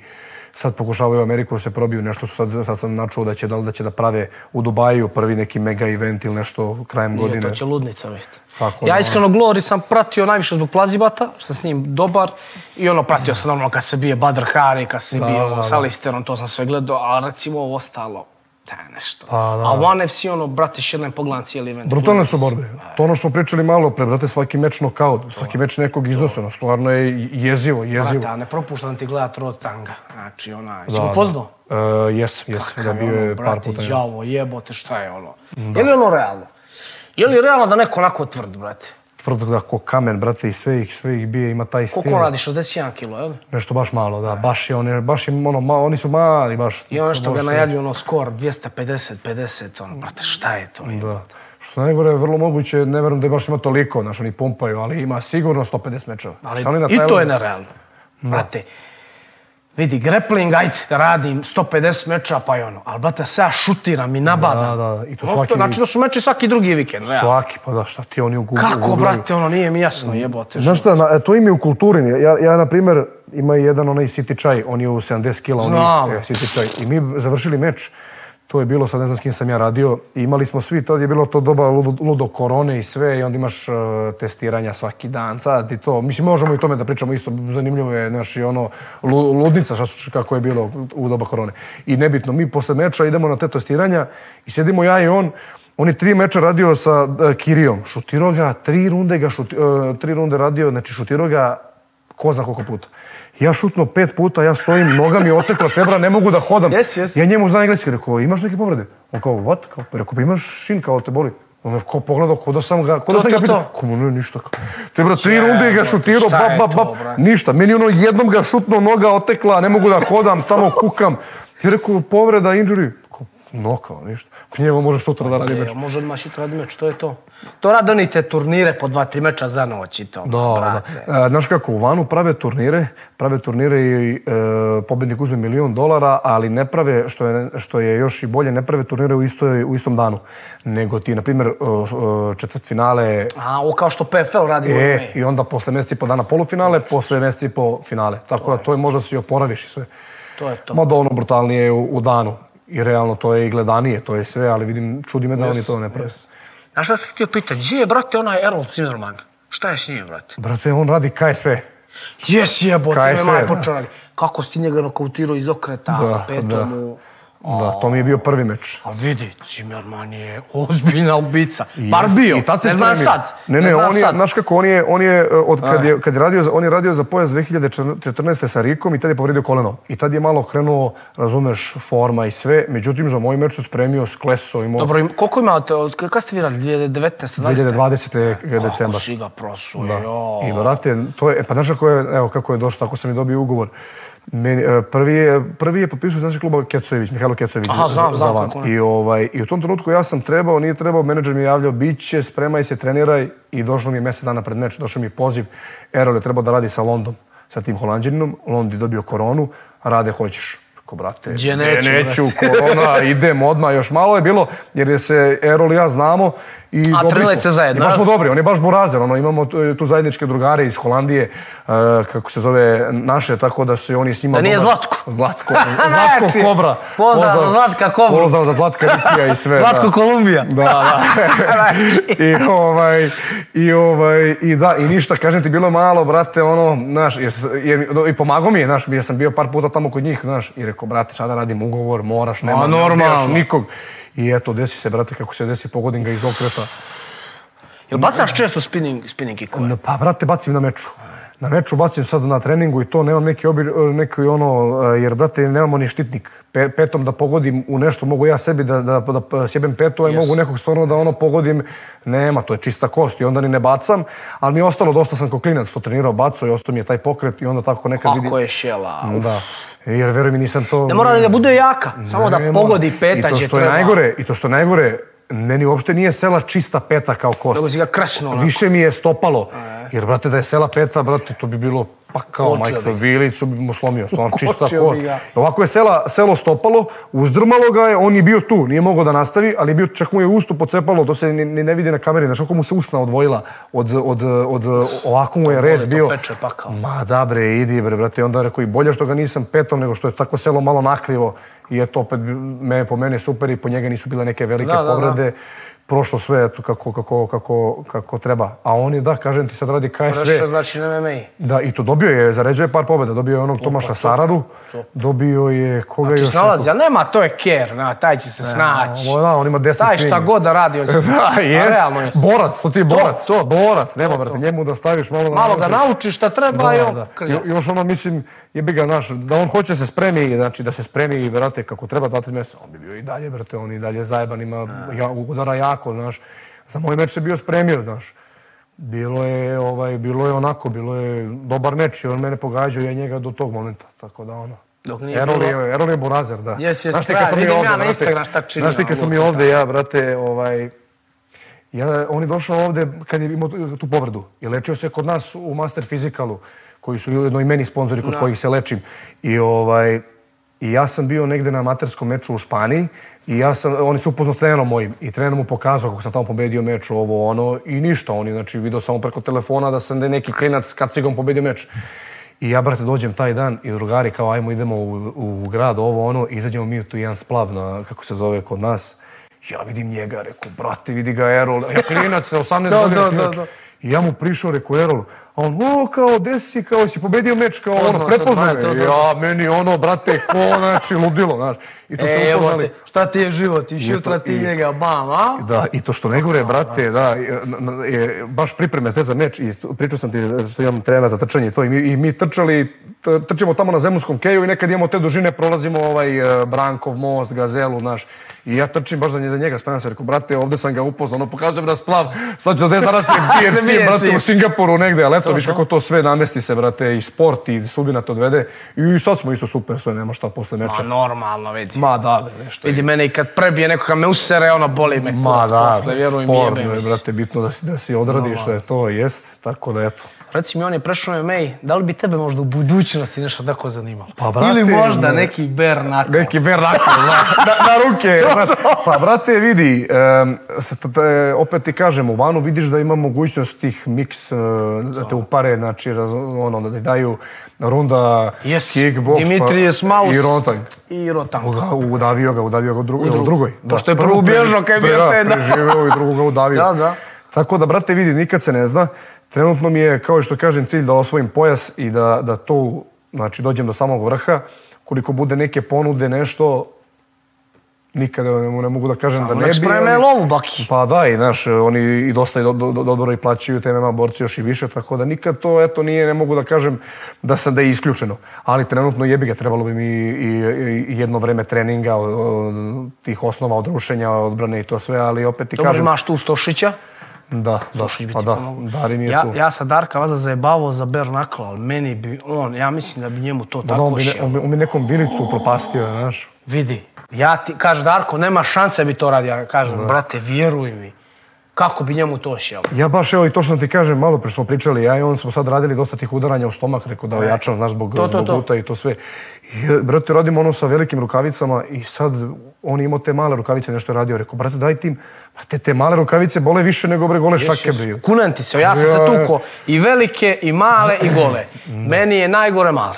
sad pokušavaju u Ameriku da se probiju, nešto su sad, sad sam načuo da će, da, da će da prave u Dubaju prvi neki mega event ili nešto krajem Je, godine. to će ludnica biti. Tako ja iskreno Glory sam pratio najviše zbog Plazibata, što s njim dobar. I ono, pratio sam normalno kad se bije Badr Hari, kad se Da, bio da, da. to sam sve gledao, a recimo ovo ostalo, te nešto. Pa, da. A One FC, ono, brate, još jednom pogledam cijeli event. Brutalne su borbe. To ono što smo pričali malo pre, brate, svaki meč nokaut, svaki meč nekog iznosa, ono, stvarno je jezivo, jezivo. Brate, a ne propuštam ti gledat Rod Tanga. Znači, ona, si Da, ga da. poznao? Uh, jes, jes, da bio je par brate, puta. ja. đavo, jebote, šta je ono? Je li ono realno? Je li realno da neko onako tvrd, brate? Tvrdo da ko kamen, brate, i sve ih, sve ih bije, ima taj stil. Koliko radi? 61 kilo, je li? Nešto baš malo, da. Baš je, on je, baš je, ono, ma, oni su mali, baš. I ono što ga najavlju, ono, skor 250-50, ono, brate, šta je to? Da. Što najgore je vrlo moguće, ne verujem da je baš ima toliko, znaš, oni pumpaju, ali ima sigurno 150 mečeva. Ali na i to je nerealno. Brate, vidi, grappling, ajde, radim 150 meča, pa i ono. Ali, brate, sve ja šutiram i nabadam. Da, da, i to svaki Znači da su meči svaki drugi vikend, realno. Svaki, pa da, šta ti oni u Kako, brate, ono, nije mi jasno, jebote. Znaš šta, na, to im je u kulturi. Ja, ja na primjer, ima i jedan onaj City čaj, on je u 70 kila, on je e, City čaj. I mi završili meč, to je bilo, sad ne znam s kim sam ja radio, i imali smo svi, tad je bilo to doba ludo, ludo korone i sve, i onda imaš uh, testiranja svaki dan, sad i to. Mislim, možemo i tome da pričamo isto, zanimljivo je, znaš, i ono, ludnica, šta su, kako je bilo u doba korone. I nebitno, mi posle meča idemo na te testiranja i sjedimo ja i on, on je tri meča radio sa uh, Kirijom, šutirao ga, tri runde ga šuti, uh, tri runde radio, znači šutirao ga ko zna koliko puta. Ja šutno pet puta, ja stojim, noga mi je otekla, tebra, ne mogu da hodam. Jes, jes. Ja njemu znam engleski, rekao, imaš neke povrede? On kao, what? Kao, rekao, pa imaš šin, kao te boli. On je kao pogledao, ko da sam ga, ko da sam ga pitao. Kao, ne, ništa. Kao. Te bro, tri runde ga šutirao, bap, bap, bap, ništa. Meni ono jednom ga šutno, noga otekla, ne mogu da hodam, tamo kukam. I rekao, povreda, injury. Kao, no, kao, ništa. Njemu može sutra da radi meč. Može odmah šut radi meč, to je to. To rade oni te turnire po dva, tri meča za noć i to. Da, brate. da. E, znaš kako, u Vanu prave turnire, prave turnire i e, pobednik uzme milion dolara, ali ne prave, što je, što je još i bolje, ne prave turnire u, istoj, u istom danu. Nego ti, na primjer, četvrt finale, A, ovo kao što PFL radi u e, i onda posle mjeseci i po dana polufinale, posle mjeseci i po finale. Tako da to je možda se i oporaviš i sve. To je to. Mada ono brutalnije je u, u danu. I realno to je i gledanije, to je sve, ali vidim, čudi me da oni to ne prave. Znaš šta sam htio pitati, gdje je, brate, onaj Errol Zimmerman? Šta je s njim, brate? Brate, on radi KSV. Jes jebote, da. počeo radi. Kako si ti njega nokautirao iz okreta, Da, petom da. u... Da, to mi je bio prvi meč. A vidi, Zimmerman je ozbiljna ubica. Bar bio, I tad se ne znam sad. Ne, ne, znam on je, znaš kako, on je, on je, e, od kad je, kad je radio, on je radio za pojas 2014. sa Rikom i tad je povredio koleno. I tad je malo krenuo, razumeš, forma i sve. Međutim, za moj meč su spremio s kleso imao Dobro, im- koliko imate, od kada ste vi radili, 2019. 20. 2020. Kako decembar. si ga prosuo, jo. I brate, to je, pa znaš kako je, evo kako je došlo, tako sam i dobio ugovor. Meni, e, prvi, je, prvi je potpisao iz našeg kluba Kecojević, Mihajlo Kecojević. Aha, znam, za- znam van. kako ne. I, ovaj, I u tom trenutku ja sam trebao, nije trebao, menadžer mi je javljao, bit će, spremaj se, treniraj. I došlo mi je mjesec dana pred meč, došao mi je poziv. Erol je trebao da radi sa Londom, sa tim holandjaninom. Lond je dobio koronu, rade hoćeš. Rekao, brate, gdje neću, neću, korona, idem odmah, još malo je bilo, jer je se Erol i ja znamo. I A smo. ste zajedno, I baš smo dobri, on je baš burazer, ono, imamo tu, tu zajedničke drugare iz Holandije, uh, kako se zove, naše, tako da su oni s njima... Da nije dobar- Zlatko. Zlatko, [laughs] Zlatko Znači, Kobra. pozdrav za Zlatka Kobru. Pozdrav za Zlatka Rikija i sve. Zlatko da. Kolumbija. Da, da. [laughs] I ovaj, i ovaj, i da, i ništa, kažem ti, bilo malo, brate, ono, znaš, jer, jer, i pomagao mi je, znaš, jer sam bio par puta tamo kod njih, znaš, i rekao, brate, šta da radim, ugovor, moraš, nema, ne normalno. odbijaš nikog. I eto, desi se, brate, kako se desi, pogodim ga iz okreta. Jel bacaš često spinning, spinning kickove? Pa, brate, bacim na meču. Na meču bacim sad na treningu i to nemam neki, obi, neki ono, eh, jer, brate, nemamo ni štitnik. Pe, petom da pogodim u nešto, mogu ja sebi da, da, da sjebem petu, a i Yes. mogu nekog stvarno da ono pogodim. Nema, to je čista kost i onda ni ne bacam. Ali mi je ostalo, dosta sam ko klinac to trenirao, bacao i ostao mi je taj pokret i onda tako nekad vidim. Kako je šela. Da. Jer, veruj mi, nisam to... Ne mora da bude jaka, samo da Ne mora. pogodi peta I to će što je treba. najgore, I to što najgore, meni uopšte nije sela čista peta kao kost. Nego si ga kresnuo onako. Više mi je stopalo. Jer, brate, da je sela peta, brate, to bi bilo pa kao majko, vilicu bi mu slomio, stvarno [laughs] čista kost. Ovako je sela, selo stopalo, uzdrmalo ga je, on je bio tu, nije mogao da nastavi, ali je bio, čak mu je usto pocepalo, to se ni, ni ne vidi na kameri, znaš kako mu se usna odvojila od, od, od, ovako mu je rez to bio. peče pakao. Ma da bre, idi bre, brate, onda rekao i bolje što ga nisam petom, nego što je tako selo malo nakrivo i eto opet me, po mene super i po njega nisu bile neke velike Da, da, da. Prošlo sve eto kako, kako, kako, kako treba. A on je, da, kažem ti, sad radi KSV. Prešao znači na MMA. Da, i to dobio je, zaređuje par pobjeda. Dobio je onog Tomaša Sararu, dobio je, koga Znači još? snalazi, ali nema, to je ker, na, taj će se snaći. Da, on ima desni Taj swing. šta god da radi, on će [laughs] se Da, snaći. A jes. realno je. Borac, to ti je borac. To, borac, nema, brate, njemu da staviš malo... da Malo ga naučiš. nauči šta treba Da, i da. on krlja I, još ono, mislim, jebi ga, znaš, da on hoće se spremi, znači da se spremi, brate, kako treba, dva, tri mjeseca, on bi bio i dalje, brate, on i dalje zajeban, ima ja, udara jako, znaš. Za moj meč se bio spremio, znaš. Bilo je, ovaj, bilo je onako, bilo je dobar meč i on mene pogađao i ja njega do tog momenta, tako da ono. Dok nije Erol bilo- je, Erol je burazer, da. Jes, jes, Znaš kralj, kad smo mi vidim ovdje, ja na brate, Instagram šta čini, Znaš ti kad smo mi ono, ovdje, ja, brate, ovaj, ja, on je došao ovdje kad je imao tu, povredu i lečio se kod nas u Master Physikalu, koji su ujedno i meni sponzori kod kojih se lečim. I, ovaj, I ja sam bio negde na amaterskom meču u Španiji i ja sam, oni su upoznao s trenerom mojim i trener mu pokazao kako sam tamo pobedio meč, ovo ono i ništa. On je znači, video samo preko telefona da sam da neki klinac kacigom pobedio meč. I ja, brate, dođem taj dan i drugari kao ajmo idemo u, u grad, ovo ono, i izađemo mi u tu jedan splav na, kako se zove kod nas. Ja vidim njega, rekao, brate, vidi ga Erol, ja klinac, 18 Da, godina. da, klinac. da, da. I ja mu prišao, rekao, Erol, on, o, kao, desi, kao, si pobedio meč, kao, ono, prepoznao Ja, meni ono, brate, ko, znači, ludilo, znaš. I to E, evo upoznali. te, šta ti je život, i šutra ti njega, bam, a? Da, i to što najgore, brate, da, je, na- je, baš pripreme te za meč i pričao sam ti što imam trenera za trčanje i to i mi, i mi trčali, trčimo tamo na zemunskom keju i nekad imamo te dužine, prolazimo ovaj e, Brankov most, Gazelu, naš, i ja trčim baš za nje- za njega, spremam se, rekao, brate, ovde sam ga upoznao, ono, pokazujem da splav, sad ću da [laughs] je Se BFC, bije brate, u Singapuru negde, ali eto, To, viš kako to sve namesti se, brate, i sport i sudbina te odvede i sad smo isto super, sve, nema šta posle meča. Ma normalno, vidi. Ma da, bre, nešto. Vidi mene i kad prebije neko kad me usere, ono boli me Ma kurac da, posle, vjeruj mi, jebe mi je, se. brate, bitno da si, da si odradiš, da je to jest, tako da eto. Reci mi, on je prešao MMA, da li bi tebe možda u budućnosti nešto tako zanimalo? Pa, brate, Ili možda ne. neki bare knuckle. Neki vernakel, na, na, na ruke. [laughs] znaš. Pa, brate, vidi, um, opet ti kažem, u vanu vidiš da ima mogućnost tih miks, e, da te upare, znači, raz, ono, da ti daju runda, Yes, kickbox, Dimitrijes Maus i rotanj. i Rotank. Uga- Udavio ga, udavio ga u, drugo, u, drugo. drugoj. Pošto je prvu bježao kad je bio Da, preživeo i drugog ga udavio. [laughs] Da, da. Tako da, brate, vidi, nikad se ne zna. Trenutno mi je, kao što kažem, cilj da osvojim pojas i da, da to, znači, dođem do samog vrha. Koliko bude neke ponude, nešto, nikada ne, ne mogu da kažem da Samo ne nek bi. spreme ali- lovu, baki. Pa da, i znaš, oni i dosta i do, do, do, dobro i plaćaju te MMA borci još i više, tako da nikad to, eto, nije, ne mogu da kažem da sam da je isključeno. Ali trenutno jebi ga, trebalo bi mi i, i, i jedno vreme treninga, o, o, tih osnova od rušenja, odbrane i to sve, ali opet ti Dobro, kažem... imaš tu Stošića. Da, da, bi pa da, mi je Ja, tu. ja sam Darka Vaza zajebavao za knuckle, ali meni bi on, ja mislim da bi njemu to Da, on, tako bi, ne- šio. on, bi, on bi nekom vilicu propastio, znaš. Vidi, ja ti, kaže Darko, nema šanse da bi to radio. Ja kažem, brate, vjeruj mi. kako bi njemu to sjelo. Ja baš, evo i to što ti kažem, malo pre smo pričali, ja i on smo sad radili dosta tih udaranja u stomak, rekao da ojačam, znaš, zbog, To, to, zbog to. i to sve. I, e, brate, radimo ono sa velikim rukavicama i sad on imao te male rukavice, nešto je radio. Rekao, brate, daj tim, brate, te male rukavice bole više nego bre gole šake, bre. Kunem ti se, ja sam se tuko i velike, i male, i gole. Meni je najgore male.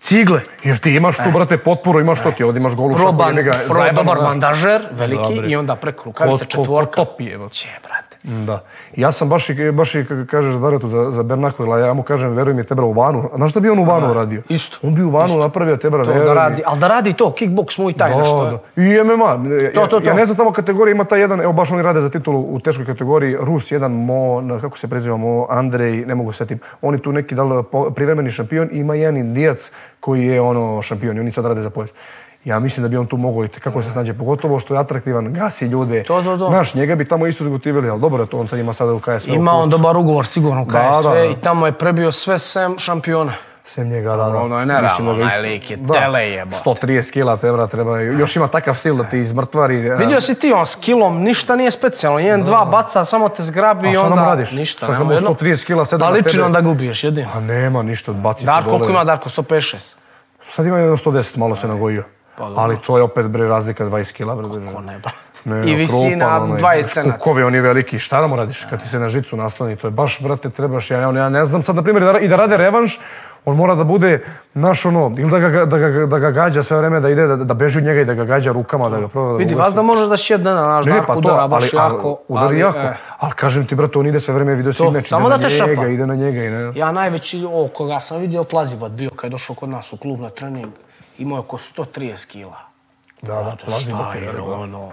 Cigle. Jer ti imaš tu, brate, potporu, imaš to ti, ovdje imaš golu šaku, Proban, jebi ga, pro, zajebano, dobar da. bandažer, veliki, Dobre. i onda preko rukavice Ko- ko- ko četvorka. evo. Će, brate. Da. Ja sam baš i, baš i kako kažeš Daretu za, za Bernakvila, ja mu kažem, veruj mi, Tebra u vanu. A znaš šta bi on u vanu radio? isto. On bi u vanu napravio Tebra, To da radi, ali da radi to, kickbox i taj nešto. Da, da. I MMA. To, ja, to, to. ja ne znam tamo kategorija, ima taj jedan, evo baš oni rade za titulu u teškoj kategoriji, Rus, jedan Mo, kako se preziva Mo, Andrej, ne mogu setim. On je tu neki dal, privremeni šampion i ima jedan indijac koji je ono šampion i oni sad rade za pojas. Ja mislim da bi on tu mogao i kako se snađe, pogotovo što je atraktivan, gasi ljude. To, to, to. Znaš, njega bi tamo isto zgotivili, ali dobro je to, on sad ima sada u KSV. Ima on dobar ugovor sigurno Da, KSV da, da. i tamo je prebio sve sem šampiona. Sem njega, da, da. Ono je nerealno, da onaj lik je tele jebote. 130 kila tebra treba, još ima takav stil da ti izmrtvari. a- Vidio si ti on s kilom, ništa nije specijalno. Jedan, dva baca, samo te zgrabi A i onda... nam radiš? Ništa, Sad nema jedno. 130 kila sedam Da na tebe. da ga ubiješ, jedino. A nema ništa, baci Darko, dole. koliko ima Darko? 156? Sad ima jedno 110, malo se nagojio. Pa dobro. Ali to je opet bre razlika 20 kila. Bre, Ko ne, brate. I visina krupan, onaj, 20 znaš, cenata. Kukovi, on je veliki. Šta da mu radiš kad ti se na žicu nasloni? To je baš, brate, trebaš. Ja, ja, ne znam sad, na primjer, da, i da rade revanš, on mora da bude naš ono, ili da ga, da ga, da ga gađa sve vreme, da ide, da, da beži od njega i da ga gađa rukama, da ga proba da Vidi, vas da možeš da sjedne na naš Ne, Darko pa udara baš ali, jako. ali, udari ali, jako. e, Ali kažem ti, brate, on ide sve vreme, vidio si meč, ide na njega, šapa. ide na njega i ne. Ja najveći, o, koga sam vidio, Plazivat bio kad je došao kod nas u klub na trening, imao je oko 130 kila. Da, da, Šta je ono?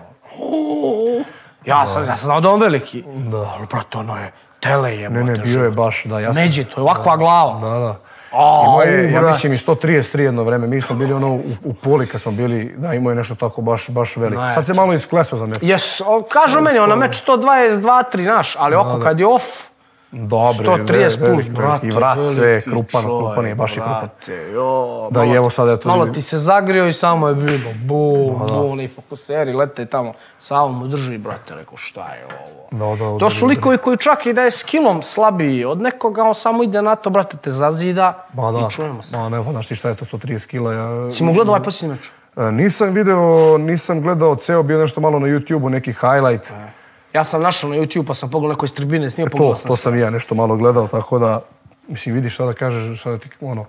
Ja sam, ja sam znao da on veliki. Da. Ali, brate, ono je tele je. Ne, ne, bio je baš, da, ja sam... Međi, to je ovakva glava. Da, da. A, Imao je, ja mislim, i 133 jedno vreme. Mi smo bili ono u, u poli kad smo bili, da, imao je nešto tako baš, baš veliko. Sad se malo iskleso za nešto. Jes, kažu meni, ona meč 122-3 naš, ali oko kad je off, Dobre, 130 plus, brate, I vrat sve, krupan, čovjek, krupan je, baš je krupan. jo, Da, malo i evo sad eto Malo ti se zagrio i samo je bilo, bum, bum, i fokuseri lete tamo, samo mu drži, brate, rekao, šta je ovo? Da, da, To su likovi koji čak i da je skillom slabiji od nekoga, on samo ide na to, brate, te zazida Ma da, i čujemo se. ma ne, znaš ti šta je to 130 kila. Ja, Si mu gledao ovaj posljednji meč? E, nisam video, nisam gledao ceo, bio nešto malo na YouTube-u, neki highlight. Ja sam našao na YouTube pa sam pogledao iz tribine snimio, To, pogledao sam to sve. sam i ja nešto malo gledao, tako da, mislim, vidiš šta da kažeš, šta da ti, ono,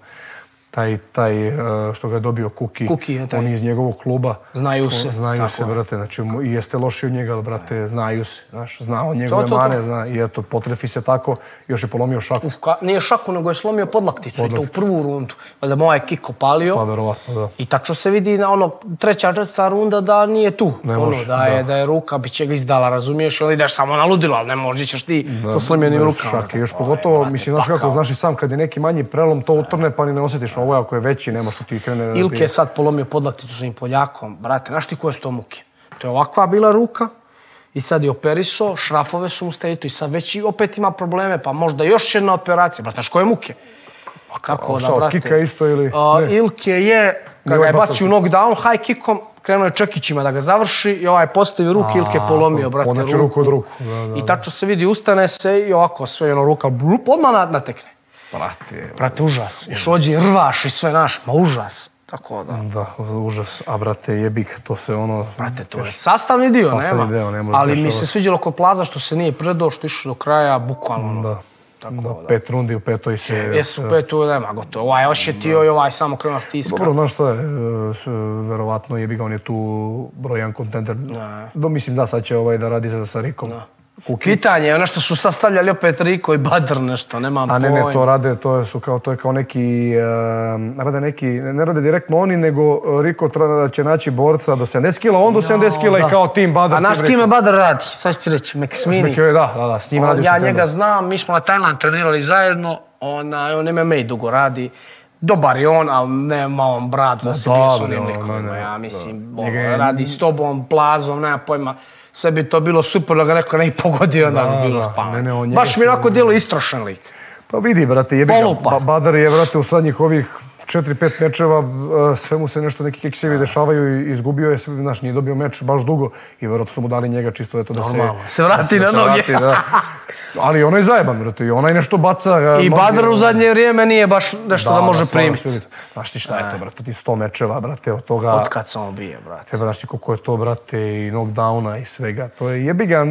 taj, taj e, što ga je dobio Kuki, Kuki je taj. on je iz njegovog kluba. Znaju se, Znaju tako se, je. brate, znači, i jeste loši od njega, ali, brate, znaju se, znaš, zna on njegove to, to. mane, zna, i eto, potrefi se tako, još je polomio šaku. Uf, ka, nije šaku, nego je slomio podlakticu i to u prvu rundu. Da mu ovaj kik opalio. Pa, verovatno, da. I tačno se vidi na ono treća, četvrta runda da nije tu. Ne ono, može, da, je, da. da je ruka, bit će ga izdala, razumiješ, ili ideš samo na ludilo, ali ne možeš ćeš ti sa slomljenim rukama. šake. Još To je, pogotovo, mislim, znaš kako, pakao. znaš i sam, kad je neki manji prelom, to utrne pa ni ne osjetiš. Ovo je ako je veći, nema što ti krene. da Ilke je sad polomio podlakticu svojim Poljakom. Brate, znaš ti koje su to muke? To je ovakva bila ruka i sad je operiso, šrafove su mu stavili tu i sad već i opet ima probleme, pa možda još jedna operacija. Brate, znaš koje muke? Tako a šta, od kika isto ili- A? Ilke je, kad ga ovaj je bacio u knockdown, high kickom, krenuo je čekićima da ga završi i ovaj postavio ruke, Ilke je polomio, brate, ruku. ruku od ruku, da, da, I tačno se vidi, ustane se i ovako sve ono ruka, blup, odmah na- natekne. Brate, Brate, užas. Još ođe rvaš i sve naš, ma užas. Tako da. da, užas. A brate, jebik, to se ono... Brate, to je sastavni dio, Sastavni nema. deo, ne može Ali mi se sviđalo kod Plaza što se nije predao, što je išao do kraja, bukvalno. ono. Da. Tako da, da. pet rundi u petoj se... Jesu petu, nema gotovo. Ovaj je ošetio i ovaj samo krenuo stiska. Dobro, znaš što je, e, s- verovatno je ga on je tu broj jedan kontender. Do, mislim da sad će ovaj da radi za sa Rikom. Kuki. Pitanje je ono što su sastavljali opet Riko i Badr nešto, nemam A ne, ne, pojma. to rade, to su kao, to je kao neki, uh, rade neki, ne, rade direktno oni, nego Riko tra, će naći borca do 70 kila, on do 70 kila i kao tim Badr. A znaš s tim kime. Badr radi? Sad ću ti reći. Neki, Da, da, da, s njim radi ja njega znam, mi smo na Tajland trenirali zajedno, ona, on MMA dugo radi. Dobar je on, ali nema on bradu da se bije onim likovima. Ja mislim, Njega ono, radi s tobom, plazom, nema pojma. Sve bi to bilo super da ga neko ne pogodio, Da, bi bilo da. spavanje. Ne, ne, Baš mi onako djelo istrošen lik. Pa vidi, brate, jebi ga, Badar je, brate, u zadnjih ovih četiri, pet mečeva, e, sve mu se nešto neki keksevi dešavaju i izgubio je, znaš, nije dobio meč baš dugo i vjerojatno su mu dali njega čisto eto da se... Normalno, se vrati da na noge. vrati, da. Ali ono je zajeban, brate, i onaj nešto baca. ga, I može- Badr u zadnje vrijeme nije baš nešto da, može stvarno, primiti. Znaš ti šta je to, brate, ti sto mečeva, brate, od toga... Od kad sam bije, brate. Tebe, znaš ti koliko je to, brate, i knockdowna i svega. To je jebi ga,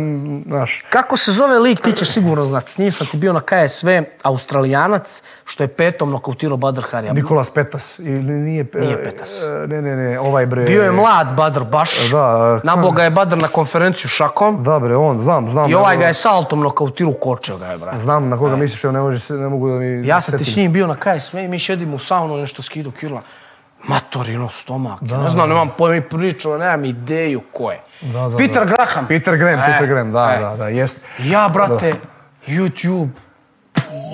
znaš, Kako se zove lik, ti ćeš sigurno znati. S njim sam ti bio na KSV, Australijanac, što je petom nokautirao Badr Harija. Nikolas Petas, ili nije... Nije Petas. e, Ne, ne, ne, ovaj bre... Bio je mlad Badr baš. Da, Nabo ga je Badr na konferenciju šakom. Da bre, on, znam, znam. I ovaj ga je saltom nokautirao, kočio ga je, brate. Znam na koga misliš, evo ne, može, ne mogu da mi... Ja sam ti s njim bio na KSV i mi šedimo u saunu, nešto skidu kirla. Matorino stomak. Ne znam, nemam pojma i pričao, nemam ideju ko je. Da, da, Peter da. Graham. Peter Graham, E, Peter Graham, da, e. da, da, jest. Ja, brate, YouTube.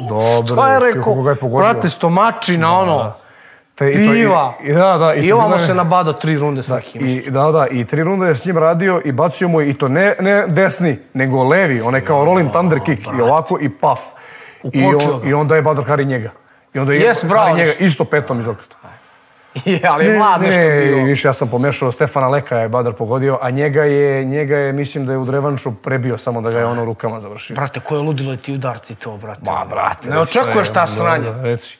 Dobro, Šta je rekao? Brate, stomačina, ono. Te- i to- i- Piva. I, da, da. I to ovamo bilo je- se nabadao tri runde s nekim. I, da, da, i tri runde je s njim radio i bacio mu je i to ne, ne desni, nego levi, onaj kao Rolling Thunder kick i ovako i paf. I, on. I onda je Badr Hari njega. I onda je Hari bravo. njega isto petom iz okreta. [laughs] Je, ali je mlad nešto ne, bio. više ja sam pomešao, Stefana Leka je Badar pogodio, a njega je, njega je, mislim da je u Drevanšu prebio, samo da ga je ono rukama završio. Brate, koje ludilo ti udarci to, brate. Ma, brate. Ne očekuješ ta da, sranja. da, Reci.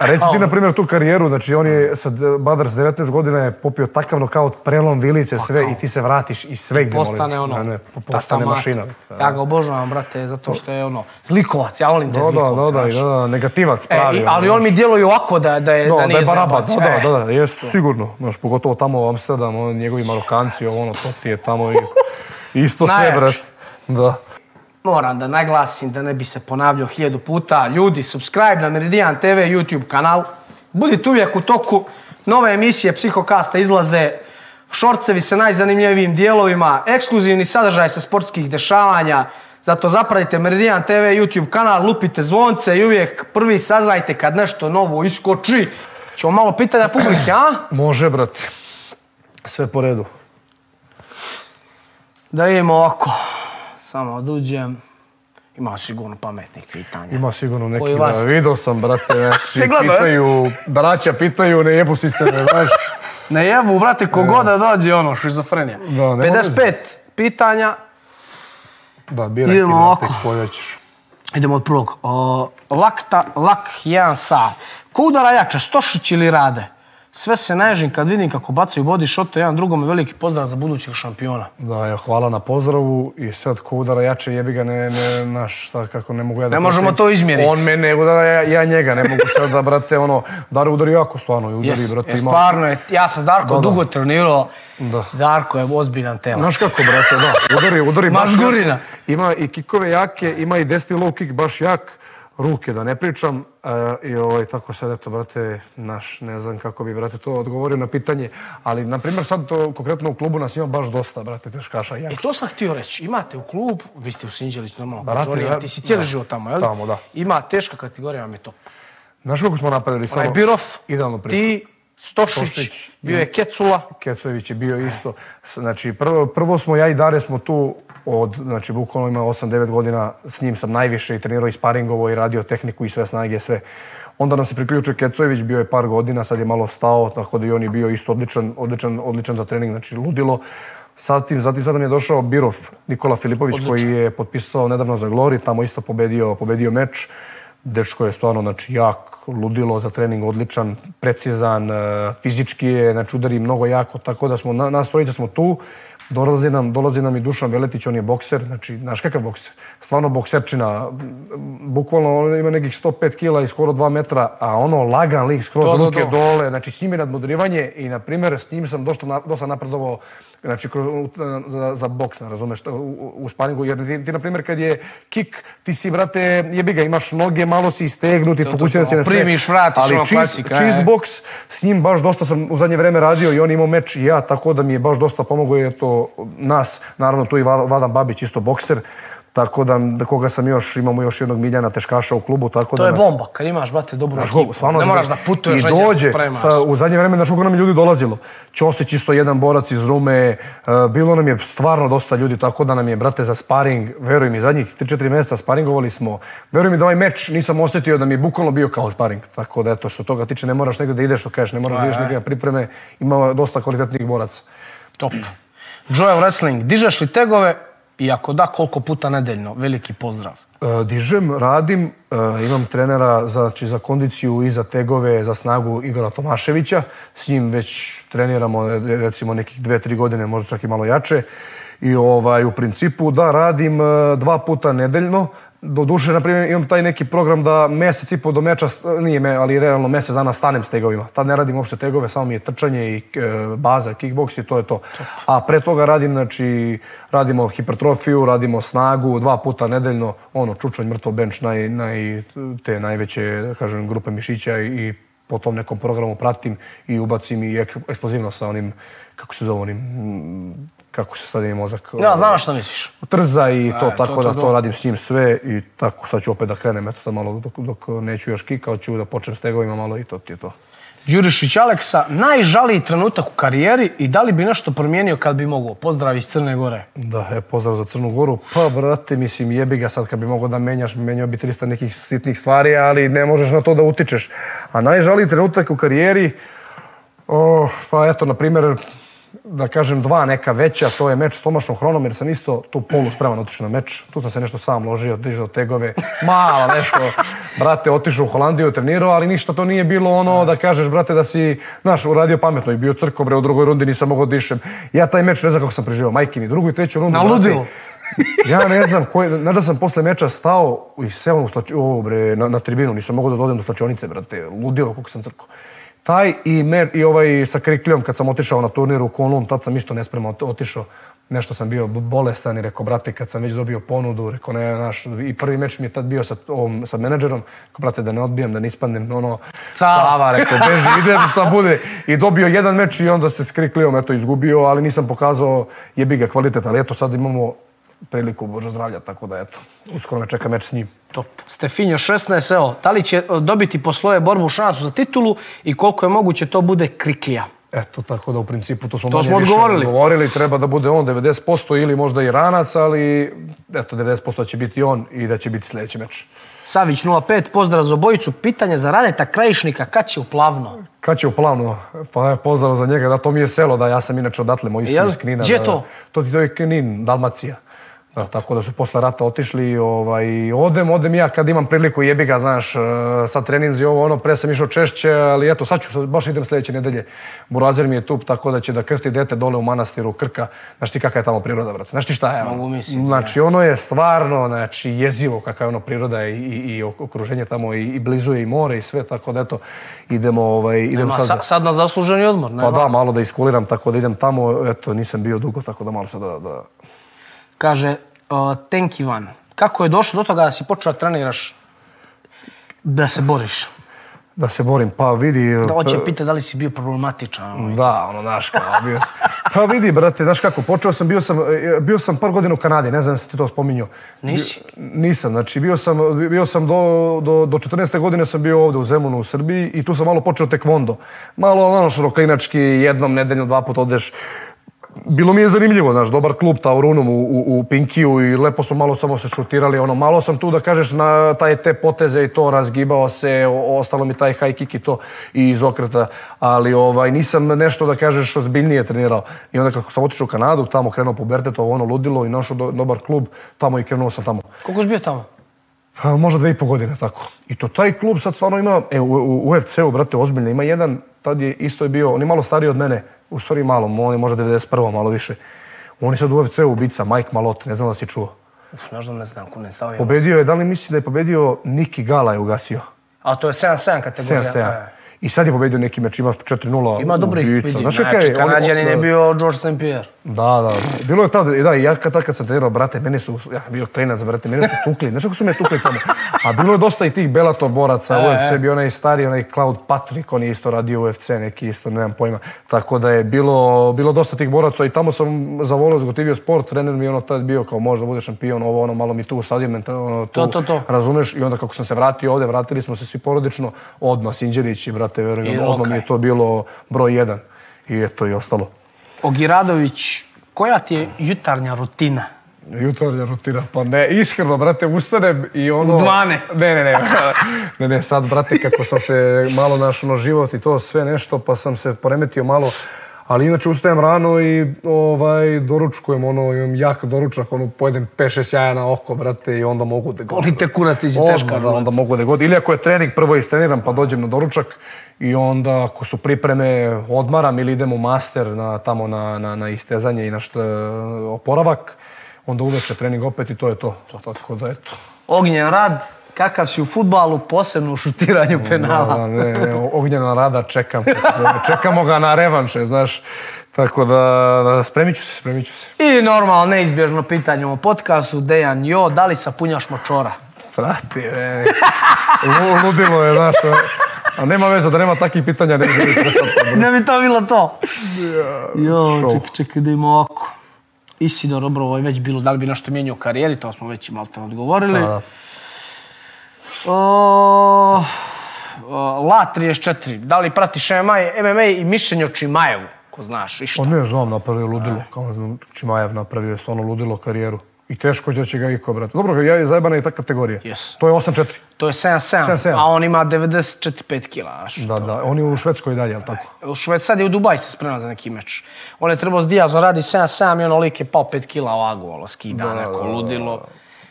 Reci, ti, na primjer, tu karijeru, znači on je, sad, Badar s 19 godina je popio takav nokaut, prelom vilice, sve, i ti se vratiš i sve gdje Postane ono, Ne, tata postane mašina. Ja ga obožavam, brate, zato što je ono, zlikovac, ja volim te Da, da, da, da, da, da, negativac E, pravi. i- ono, ali on mi djeluje ovako da, da je, No, da nije barabac, zajebac. da, E, da, da, jest, sigurno. Znaš, pogotovo tamo u Amsterdam, on, njegovi Marokanci, ovo, ono, to ti je tamo i, isto sve, Najjači. brat. Da. Moram da naglasim da ne bi se ponavljao hiljadu puta. Ljudi, subscribe na Meridian TV YouTube kanal. Budite uvijek u toku. Nove emisije Psihokasta izlaze. Šorcevi sa najzanimljivijim dijelovima. Ekskluzivni sadržaj sa sportskih dešavanja. Zato zapravite Meridian TV YouTube kanal, lupite zvonce i uvijek prvi saznajte kad nešto novo iskoči. Ćemo malo pitanja publike, a? [clears throat] Može, brate. Sve po redu. Da idemo ovako. Samo oduđem. Ima sigurno pametnih pitanja. Ima sigurno neki, vas- da, vidio sam, brate, [laughs] znači, Si pitaju, braća pitaju, ne jebu sisteme, znaš. [laughs] Ne jebu, brate, kogod da dođe, ono, šizofrenija. Da, nema 55 pitanja. Da, biraj ti, brate, koje ćeš. Idemo od prvog. O, lakta, lak, jedan sat. Ko udara jače, Stošić ili Rade? Sve se naježim kad vidim kako bacaju body shot, jedan drugome veliki pozdrav za budućeg šampiona. Da, ja, hvala na pozdravu i sad ko udara jače jebi ga, ne, ne, znaš, šta, kako ne mogu ja da... Ne možemo to izmjeriti. On mene udara, ja, ja njega, ne mogu sad da, brate, ono, Dare udari jako stvarno i udari, Jes, brate, je, ima... stvarno je, ja sam s Darko Da, da. dugo trenirao. Da. Darko je ozbiljan telac. Znaš kako, brate, da, udari, udari Mažgurina. Ima i kikove jake, ima i desni low kick baš jak, ruke da ne pričam. E, I ovaj, tako sad, eto, brate, naš, ne znam kako bi, brate, to odgovorio na pitanje. Ali, na primjer, sad to konkretno u klubu nas ima baš dosta, brate, teškaša jak. E, to sam htio reći. Imate u klub, vi ste u Sinđeliću, normalno, Brate, ja- ti si cijeli da. život tamo, jel? Tamo, da. Ima teška kategorija, vam je to. Znaš kako smo napravili? Onaj Samo Birov, Idealno priču. ti, Stošić, Stošić. bio je Kecula. Kecojević je bio isto. Znači, prvo, prvo smo, ja i Dare smo tu od, znači, bukvalno ima 8-9 godina, s njim sam najviše i trenirao i sparingovo i radio tehniku i sve snage, sve. Onda nam se priključio Kecojević, bio je par godina, sad je malo stao, tako da i on je bio isto odličan, odličan, odličan za trening, znači ludilo. Zatim, zatim sad nam je došao Birov, Nikola Filipović, koji je potpisao nedavno za Glori, tamo isto pobedio, pobedio meč. Dečko je stvarno znači, jak, ludilo za trening, odličan, precizan, e, fizički je, znači udari mnogo jako, tako da smo, na, nas trojica smo tu. Dolazi nam, dolazi nam i Dušan Veletić, on je bokser, znači, znaš kakav bokser? Stvarno bokserčina, bukvalno on ima nekih 105 kila i skoro 2 metra, a ono lagan lik, skroz ruke dole, znači s njim je nadmudrivanje i, na primjer, s njim sam dosta, dosta napredovao znači, kroz, za, za boks, razumeš, u, u, sparingu, jer ti, ti, na primjer, kad je kik, ti si, brate, jebi ga, imaš noge, malo si istegnuti, fokusiran to, si na sve. primiš, vratiš, ali ono, čist, klasika, čist e. boks, s njim baš dosta sam u zadnje vreme radio i on imao meč i ja, tako da mi je baš dosta pomogao je to nas, naravno tu i Va- Vladan Babić, isto bokser, tako da, da koga sam još, imamo još jednog Miljana Teškaša u klubu, tako To da je nas- bomba, kad imaš, brate, dobru Znaš, ekipu. stvarno, ne moraš da putuješ, I se dođe, spremaš. sa, u zadnje vreme, znaš koliko nam je ljudi dolazilo. Ćosić isto jedan borac iz Rume, e, bilo nam je stvarno dosta ljudi, tako da nam je, brate, za sparing, veruj mi, zadnjih 3-4 mjeseca sparingovali smo. Veruj mi da ovaj meč nisam osjetio da mi je bukvalno bio kao sparing. Tako da, eto, što toga tiče, ne moraš negdje da ideš, što kažeš, ne moraš da ideš negdje pripreme, ima dosta kvalitetnih boraca. Top. Joel Wrestling, dižeš li tegove i ako da, koliko puta nedeljno? Veliki pozdrav. E, dižem, radim, e, imam trenera za, znači, za kondiciju i za tegove, za snagu Igora Tomaševića. S njim već treniramo recimo nekih dve, tri godine, možda čak i malo jače. I ovaj, u principu da radim e, dva puta nedeljno. Do duše, na primjer, imam taj neki program da mjesec i po do meča, nije me, ali realno mjesec dana stanem s tegovima. Tad ne radim uopšte tegove, samo mi je trčanje i e, baza, kickboks i to je to. A pre toga radim, znači, radimo hipertrofiju, radimo snagu, dva puta nedeljno, ono, čučanj, mrtvo bench, naj, naj, te najveće, kažem, grupe mišića i, i po tom nekom programu pratim i ubacim i eksplozivno sa onim, kako se zove onim, kako se stadio mozak. Ja, znam na što misliš. Trza i to, to, tako to, da to. to radim s njim sve i tako sad ću opet da krenem, eto sad malo dok, dok neću još kikao, ću da počnem s tegovima malo i to ti je to. Đurišić Aleksa, najžaliji trenutak u karijeri i da li bi nešto promijenio kad bi mogao? Pozdrav iz Crne Gore. Da, e, pozdrav za Crnu Goru. Pa, brate, mislim, jebi ga sad kad bi mogao da menjaš, menjao bi 300 nekih sitnih stvari, ali ne možeš na to da utičeš. A najžaliji trenutak u karijeri, o, pa eto, na primjer, da kažem dva neka veća, to je meč s Tomašom Hronom, jer sam isto tu polu spreman otišao na meč. Tu sam se nešto sam ložio, dižao tegove, malo nešto. Brate, otišao u Holandiju, trenirao, ali ništa to nije bilo ono da kažeš, brate, da si, znaš, uradio pametno i bio crko, bre, u drugoj rundi nisam mogao dišem. Ja taj meč ne znam kako sam preživao, majke mi, drugu i treću rundu. Na brate, ludilu. ja ne znam, koji, znaš da sam posle meča stao i seo u slači, o, bre, na, na tribinu, nisam mogao da dodem do slačionice, brate, ludilo kako sam crko. Taj i, mer, i ovaj sa Kriklijom kad sam otišao na turnir u Konlun, tad sam isto nespremno ot- otišao. Nešto sam bio bolestan i rekao, brate, kad sam već dobio ponudu, rekao, ne, naš, i prvi meč mi je tad bio sa, ovom, sa menadžerom, rekao, brate, da ne odbijem, da ne ispadnem, ono. Sava, rekao, beži, [laughs] idem, šta [laughs] bude. I dobio jedan meč i onda se s Kriklijom, eto, izgubio, ali nisam pokazao jebi ga kvalitet, ali eto, sad imamo priliku, Bože zdravlja, tako da, eto, uskoro me čeka meč s njim. Top. Stefinjo 16, evo, da li će e, dobiti po svoje borbu šansu za titulu i koliko je moguće to bude kriklija? Eto, tako da u principu to smo, To manje smo više odgovorili. odgovorili. Treba da bude on 90% ili možda i ranac, ali eto, 90% će biti on i da će biti sljedeći meč. Savić 05, pozdrav za obojicu. Pitanje za Radeta Krajišnika, kad će u plavno? Kad će u planu? Pa pozdrav za njega, da to mi je selo, da ja sam inače odatle, moji su iz Knina. Gdje je da, to? To ti to je Knin, Dalmacija. Da, tako da su posle rata otišli i ovaj, odem, odem ja kad imam priliku jebi ga, znaš, e, sad treninzi ovo, ono, pre sam išao češće, ali eto, sad ću, sad baš idem sljedeće nedelje. Burazer mi je tu, tako da će da krsti dete dole u manastiru Krka. Znaš ti kakva je tamo priroda, brate? Znaš ti šta je? ono? Mogu misliti, Znači, ono je stvarno, znači, jezivo kakva je ono priroda i, i, i okruženje tamo i, i blizu je i more i sve, tako da eto, idemo, ovaj, idemo Ma, sad. sa, sad na zasluženi odmor, ne? pa da, malo da iskuliram, tako da idem tamo, eto, nisam bio dugo, tako da malo sad da, da... Kaže, uh, Tenk Ivan, kako je došlo do toga da si počeo da treniraš da se boriš? da se borim, pa vidi... Da hoće pa- pita da li si bio problematičan. ono. Da, ono, znaš, kao, [laughs] bio sam. Pa vidi, brate, znaš kako, počeo sam, bio sam, e, bio sam par godina u Kanadi, ne znam si ti to spominjao. Nisi? Bio- nisam, znači bio sam, bio sam do, do, do 14. godine sam bio ovdje u Zemunu u Srbiji i tu sam malo počeo tekvondo. Malo ono što klinački, jednom nedeljno, dva put odeš. Bilo mi je zanimljivo, znaš, dobar klub Taurunom u, u, u Pinkiju i lepo smo malo samo se šutirali, ono, malo sam tu da kažeš na taj te poteze i to, razgibao se, o- ostalo mi taj high kick i to i iz okreta, ali ovaj, nisam nešto da kažeš ozbiljnije trenirao. I onda kako sam otišao u Kanadu, tamo krenuo pubertet, ovo ono ludilo i našao do, dobar klub, tamo i krenuo sam tamo. Koliko si bio tamo? Pa, možda dve i po godine, tako. I to taj klub sad stvarno ima, e, u, u UFC-u, brate, ozbiljno, ima jedan, tad je isto je bio, on je malo stariji od mene, u stvari malo, on je možda 91. malo više. On je sad u UFC-u ubica, Mike Malot, ne znam da si čuo. Uf, znam, ne znam, ko ne stavim. Pobedio je, da li misli da je pobedio Niki Gala je ugasio? A to je 7-7 kategorija. 7-7. I sad je pobedio neki meč, ima 4-0 Ima dobrih, ubica. vidim. Znaš Znači? On- Kanadjanin je bio George St. Pierre. Da, da. Bilo je tada, da, ja kad, kad sam trenirao, brate, meni su, ja sam bio klinac, brate, meni su tukli, znaš kako su me tukli tamo? A bilo je dosta i tih Bellator boraca, E, UFC e. bio onaj stari, onaj Cloud Patrick, on je isto radio UFC, neki isto, nemam pojma. Tako da je bilo, bilo dosta tih boraca i tamo sam zavolio, zgotivio sport, trener mi je ono tad bio kao možda bude šampion, ovo ono, malo mi tu usadio, menta- ono, tu, To, to, to. razumeš, i onda kako sam se vratio ovde, vratili smo se svi porodično, odmah Sinđerić i brate, verujem, odmah mi je to bilo broj jedan. I eto i ostalo. Ogiradović, koja ti je jutarnja rutina? Jutarnja rutina, pa ne, iskreno, brate, ustanem i ono... U 12. Ne, ne, ne, [laughs] ne, ne, sad, brate, kako sam se malo našao na život i to sve nešto, pa sam se poremetio malo, ali inače ustajem rano i ovaj, doručkujem, ono, imam jak doručak, ono, pojedem 5-6 jaja na oko, brate, i onda mogu da god. Boli te kurac, ti si Odmah, teška. da, onda mogu da god. Ili ako je trening, prvo istreniram pa dođem na doručak i onda ako su pripreme odmaram ili idem u master na, tamo na, na, na istezanje i na šta, oporavak, onda uveče trening opet i to je to. Tako da eto. Ognjen rad, kakav si u futbalu, posebno u šutiranju penala. Da, ne, ne, ognjena rada čekam. Čekamo ga na revanše, znaš. Tako da, da spremit ću se, spremit ću se. I normalno, neizbježno pitanje u podcastu, Dejan Jo, da li sapunjaš močora? Frati, ne, Lu- ludilo je, znaš. A nema veze da nema takvih pitanja, ne bi. Ne bi to bilo to. Jo, show. čekaj, čekaj da imamo ovako. Isidor Obrovo je već bilo, da li bi nešto mijenio u karijeri, to smo već malo odgovorili. Da, da. O, o, La 34, da li pratiš MMA, MMA i mišljenje o Čimajevu, ko znaš, i što? Pa ne znam, napravio ludilo. Kao ne znam, Čimajev napravio je stvarno ludilo karijeru. I teško da će ga iko, brate. Dobro, ja je zajebana i ta kategorija. Yes. To je 8-4. To je 7-7, 7-7. a on ima 94-5 kila. Da, da. On je u Švedskoj dalje, jel tako? U Šved, sad je u Dubaj se sprema za neki meč. On je trebao s Dijazom radi 7-7 i ono lik je pao 5 kila vagu, ono, skida neko ludilo.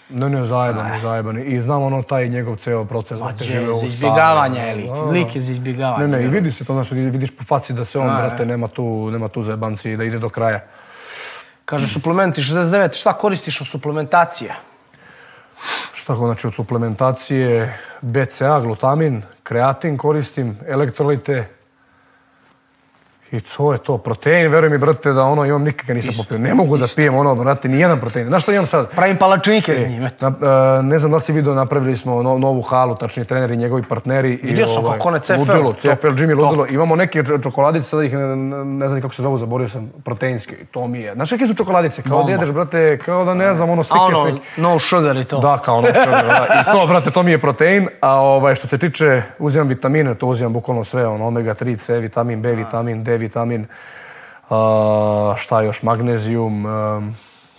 Ne, ne, zajeban, je, zajeban. je. I znam ono taj njegov ceo proces. živeo u za izbjegavanja je lik, Da, da. lik je za izbjegavanje. Ne, ne, i vidi se to, znaš, vidiš po faci da se on, brate, nema tu, nema tu zajebanci i da ide do kraja. Kaže suplementi 69, šta koristiš od suplementacije? Šta go, znači od suplementacije, BCA, glutamin, kreatin koristim, elektrolite, I to je to. Protein, veruj mi, brate, da ono imam nikad ga nisam popio. Ne mogu da pijem ono, brate, ni jedan protein. Znaš što imam sad? Pravim palačinke s njim, eto. Na, e, ne znam da si vidio, napravili smo no, novu halu, tačniji treneri i njegovi partneri. Vidio sam kako one CFL. Ludilo, CFL, Jimmy, ludilo. Imamo neke čokoladice, sada ih ne, ne, znam kako se zovu, zaborio sam, proteinske. To mi je. Znaš kakve su čokoladice? Kao da Bomba. jedeš, brate, kao da ne znam, ono slike, ono, slike. no sugar i to. Da, kao ono što da. I to, brate, to mi je protein. A ovaj, što se tiče, uzimam vitamine, to uzimam bukvalno sve, ono, omega-3, C vitamin, B vitamin, D vitamin, a, šta još, magnezijum, um,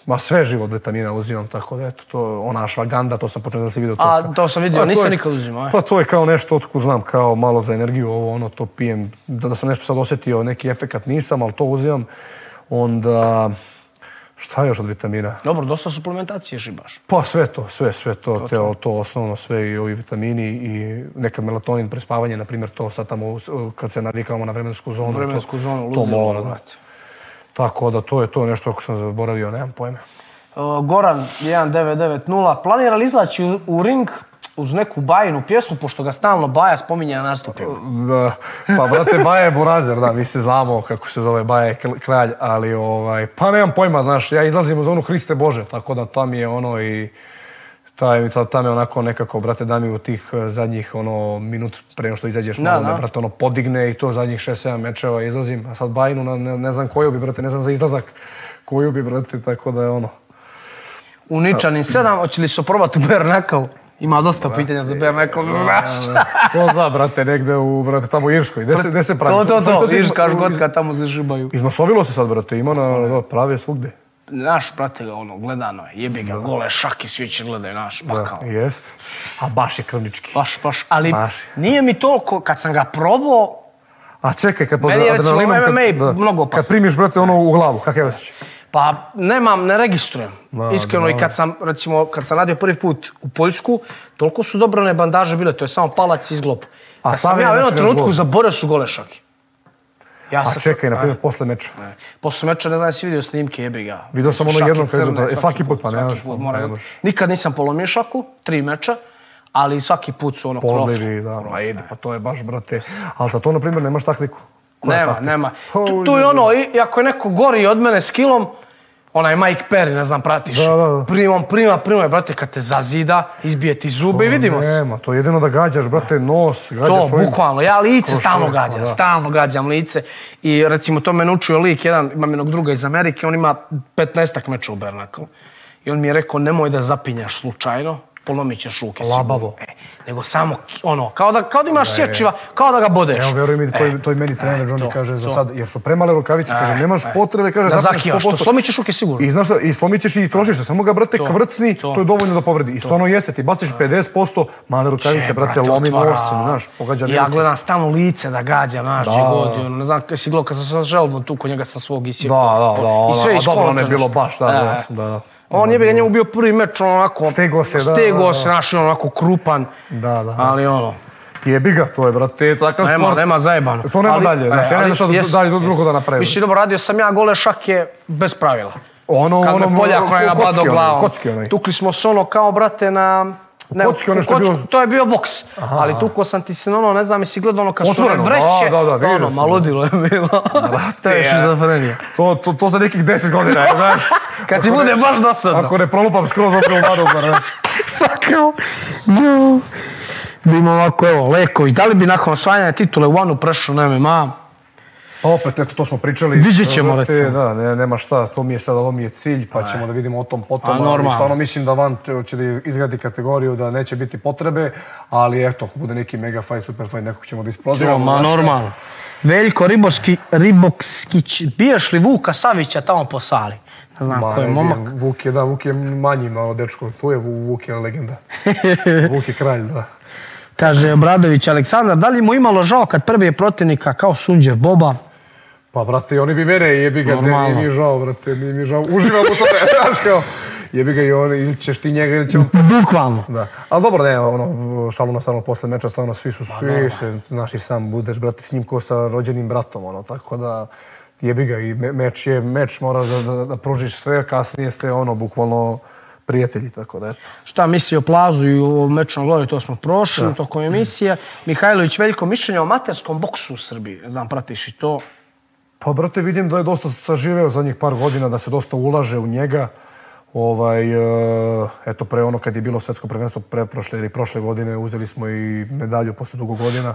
ma sve živo od vitamina uzimam, tako da eto, to, ona ashwagandha, to sam počeo da se vidio. To, A, to sam vidio, Pa, nisam nikad uzimao, e. Pa to je kao nešto, otkud znam, kao malo za energiju, ovo, ono, to pijem. Da, da sam nešto sad osjetio, neki efekat nisam, ali to uzimam. Onda, šta još od vitamina? Dobro, dosta suplementacije žibaš. Pa sve to, sve, sve to, to, to osnovno, sve i ovi vitamini i nekad melatonin, prespavanje, na primjer to sad tamo kad se navikavamo na vremensku zonu. Vremensku to, zonu, to mora, brate. Tako da to je to nešto ako sam zaboravio, nemam pojma. Uh, Goran 1990, planira li izaći u, u ring uz neku bajinu pjesmu, pošto ga stalno Baja spominje na nastupima? Da, pa brate, Baja je Borazer, da, mi se znamo kako se zove Baja je kralj, ali ovaj, pa nemam pojma, znaš, ja izlazim u zonu Hriste Bože, tako da tam je ono i taj, ta, tam je onako nekako, brate, da mi u tih eh, zadnjih ono minut pre nego što izađeš Da, malo, da. me, brate, ono podigne i to zadnjih 6-7 mečeva izlazim, a sad Bajinu na, ne, ne znam koju bi, brate, ne znam za izlazak koju bi, brate, tako da je ono. U Ničanin 7, hoće li se probati u Bernakavu? Ima dosta pitanja za Bernakav, znaš. Ko zna, brate, negde u, brate, tamo u Irskoj, gde se, gde se pravi? To, to, to, Sad- Irska, Škotska, tamo se žibaju. Izmasovilo se sad, brate, ima na, da, pravi svugde. Naš, brate, ga ono, gledano je, jebi ga, gole šake, svi će gledaju, naš, pa kao. Da, jest. A baš je krvnički. Baš, baš, ali Baš. nije mi toliko, kad sam ga probao, A čekaj, kad pod Meni je, recimo, adrenalinom... MMA mnogo opasno. Kad primiš, brate, ono u glavu, kakav je osjećaj? Pa nemam, ne registrujem. Da, Iskreno da. i kad sam, recimo, kad sam radio prvi put u Poljsku, toliko su dobro one bandaže bile, to je samo palac i izglop. A Kad sam ja u jednom način trenutku zglob. zaboravio su gole šake. Ja A sam- čekaj, na primjer, posle meča. Ne. Posle meča ne znam jesi vidio snimke, jebi ga. Vidio sam ono jednom kad je- crne, e, svaki put, pa ne možeš, put, pa ne možeš. Nikad nisam polomio šaku, tri meča, ali svaki put su ono Podlivi, krof, da, krof, ma idi, ne. pa to je baš, brate. Ali za to, na primjer, nemaš taktiku. Koja nema, taktika? nema. Tu, tu je ono, i, ako je neko gori od mene s kilom, onaj Mike Perry, ne znam, pratiš. Da, da, da. Primam, prima, prima, brate, kad te zazida, izbije ti zube i vidimo se. Nema, to je jedino da gađaš, brate, nos, gađaš To, ovim- bukvalno. Ja lice Kroz stalno šlep, gađam, da. stalno gađam lice. I recimo to me naučio lik, jedan, imam jednog druga iz Amerike, on ima 15 meča u Bernaklu. I on mi je rekao, nemoj da zapinjaš slučajno, polomit ćeš ruke. Labavo. E, nego samo, ono, kao da, kao da imaš sječiva, kao da ga bodeš. Evo, veruj mi, to, E, to je meni trener e, Johnny to, kaže za sad, jer su premale rukavice, kaže, E, nemaš e. potrebe, kaže, Da zakivaš, to 100%. slomit ćeš ruke sigurno. I znaš šta, i slomit ćeš i trošiš samo ga, brate, To, kvrcni, to. to. je dovoljno da povredi. I stvarno jeste, ti baciš 50%, male rukavice, Če, brate, lomi otvara. nos, znaš, pogađa Ja nelicu. gledam stalno lice da gađa, znaš, Da. da. god, ono, ne znam, kad si gledao, kad sam sa želbom tu kod njega sa svog isjekao. Da, da, da, ono, I sve a iz dobro, ono je kontra, bilo znaš. baš, da, E, da, e. sam, da, da. On je njemu bio prvi meč, ono onako... Stego se, da, Stego se, znaš, ono onako krupan. Da, da. Ali ono, Jebi ga, to je, brate, takav nema, sport. nema zajebano. To nema Ali- dalje, znaš, e, ja ne znam jes, dalje jes. drugo da napravim. Mislim, dobro, radio sam ja gole šake bez pravila. Ono, Kad ono, me Poljak ono, onaj kocki nabadao onaj, glavom. Kocki onaj. Tukli smo se ono kao, brate, na... Ne, kocki ono u što je kocku, bilo- To je bio boks. Ali tukao sam ti se ono, ne znam, jesi gledao ono kad su Otvoreno, one vreće. da, da, da, ono, sam, ma da. ludilo je bilo. to je je. šizofrenija. To, to, to za nekih 10 godina, znaš. [laughs] Kad ti bude baš dosadno. Ako ne prolupam skroz opet u vadu, pa ne. [laughs] kao, no. Da ima ovako, evo, Leković, da li bi nakon osvajanja titule u Anu prešao na MMA? Pa opet, eto, to smo pričali. Vidjet ćemo, Brate, recimo. Da, ne, nema šta, to mi je sad, ovo mi je cilj, pa ćemo da vidimo o tom potom. A, normalno. Stvarno mislim da Van te- će da izgradi kategoriju, da neće biti potrebe, ali eto, ako bude neki mega fight, super fight, nekog ćemo da To, isprozivamo. ma normalno. Veljko Riboski, Ribokskić, biješ li Vuka Savića tamo po sali? Ne znam Ma, ko je momak. bijem. Vuk je, da, Vuk je manji malo dečko, tu je Vu- Vuk je legenda. [laughs] Vuk je kralj, da. Kaže Obradović Aleksandar, da li mu imalo žao kad prvi je protivnika kao Sunđev Boba? Pa, brate, oni bi mene jebi ga, ne, nije mi žao, brate, nije mi žao. Uživam u tome, [laughs] znaš kao, jebi ga i on, ili ćeš ti njega, ili će on Bukvalno. Da. Ali dobro, ne, ono, šalu na stranu posle meča, stvarno svi su, svi se, znaš i sam budeš, brate, s njim ko sa rođenim bratom, ono, tako da jebi ga i me- meč je, meč moraš da, da, da pružiš sve, kasnije ste, ono, bukvalno prijatelji, tako da, eto. Šta misli o plazu i o mečnom gloju, to smo prošli tokom emisije. Mihajlović Veljko, mišljenje o amaterskom boksu u Srbiji. Znam, pratiš i to. Pa, brate, vidim da je dosta saživeo zadnjih par godina, da se dosta ulaže u njega. Ovaj, e, eto, pre ono kad je bilo svetsko prvenstvo pre prošle ili prošle godine, uzeli smo i medalju posle dugo godina.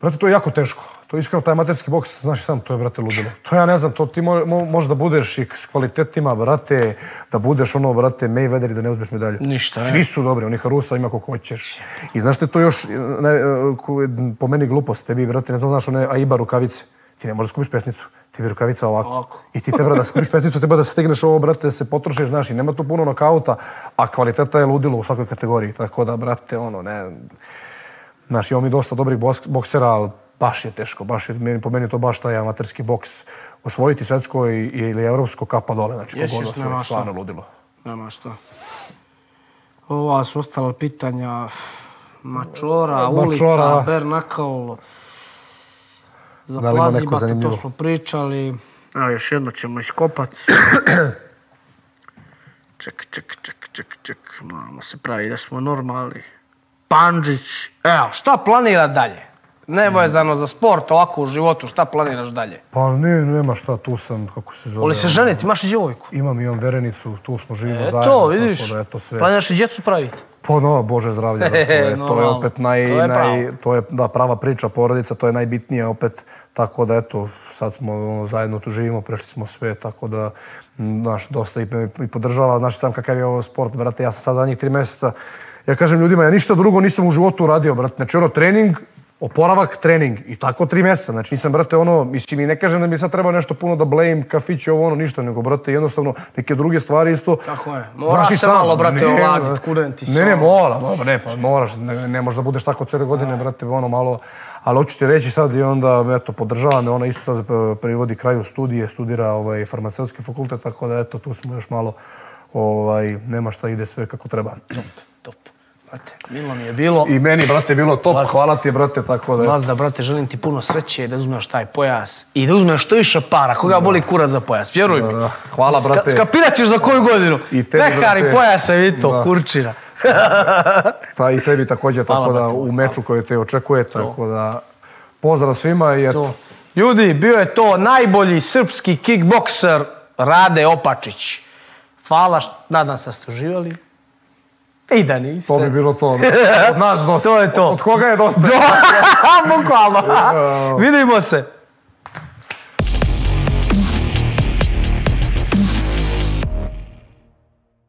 Brate, to je jako teško. To je iskreno, taj amaterski boks, znaš sam, to je, brate, ludilo. To ja ne znam, to ti mo, mo, možeš da budeš i s kvalitetima, brate, da budeš ono, brate, Mayweather i da ne uzmeš medalju. Ništa, ne. Svi su dobri, onih Rusa ima koliko hoćeš. I znaš te to još, ne, e, po meni glupost, tebi, brate, ne znam, znaš one Aiba rukavice. Ti ne možeš skupiš pesnicu, ti bi rukavica ovako. Ovako. I ti treba da skupiš pesnicu, treba da stigneš ovo, brate, da se potrošiš, znaš, i nema tu puno nokauta, a kvaliteta je ludilo u svakoj kategoriji. Tako da, brate, ono, ne... Znaš, imamo mi dosta dobrih boks- boksera, ali baš je teško, baš je, meni, po meni je to baš taj amaterski boks. Osvojiti svetsko i, ili evropsko kapa dole, znači kogod jes, osvoji, nema šta. stvarno ludilo. Nema šta. Ova su ostala pitanja Mačora, ulica, Mačora. Bernakal, za Da li ima neko Plazibata, to smo pričali. Evo, još jedno ćemo iskopat. ček, ček, ček, ček, ček, moramo se pravi da smo normalni. Pandžić, evo, šta planira dalje? Nevezano za sport, ovako u životu, šta planiraš dalje? Pa ne, nema šta, tu sam, kako se zove. Voli se ženiti, imaš i djevojku. Imam, imam verenicu, tu smo živimo zajedno. Eto, vidiš, Tako da, eto, sve. planiraš i djecu praviti. Pa no, Bože zdravlje, [laughs] to je, to je opet naj, To je naj, to je da, prava priča, porodica, to je najbitnije opet, tako da eto, sad smo ono, zajedno tu živimo, prešli smo sve, tako da, znaš, dosta i, i podržava, znaš sam kakav je ovo sport, brate, ja sam sad zadnjih tri mjeseca, ja kažem ljudima, ja ništa drugo nisam u životu uradio, brate, znači ono, trening, oporavak, trening i tako tri mjeseca, znači nisam, brate, ono, mislim i ne kažem da mi sad treba nešto puno da blame, kafić, ovo, ono, ništa, nego, brate, jednostavno, neke druge stvari isto, Tako je. Mora se sam, malo, brate, ne, ovladit, kuren ti Ne, ne, sam. mora, dobro, ne, pa moraš, ne, ne možeš da budeš tako cijele godine, brate, ono malo, ali hoću ti reći sad i onda, eto, podržava me, ona isto sad e, privodi kraju studije, studira ovaj, farmaceutski fakultet, tako da, eto, tu smo još malo, ovaj, nema šta ide sve kako treba. Top. Brate, milo mi je bilo. I meni, brate, bilo top, hvala ti, brate, tako da, Lazda, brate, želim ti puno sreće da uzmeš taj pojas i da uzmeš što više para. Koga boli kurac za pojas, vjeruj mi. da. Hvala, brate. Ska, skapirat ćeš za koju godinu. I tebi, brate. pojasa i to, Da. kurčina. ta [laughs] i tebi također, Hvala, tako da, brate, u hvala. meču koji te očekuje, tako da, pozdrav svima i eto. To. Ljudi, bio je to najbolji srpski kickbokser Rade Opačić. Hvala, nadam se da ste uživali. I da niste. To bi bilo to. [laughs] Od nas dosta. To je to. Od koga je dosta? [laughs] Bukvalno. Vidimo se.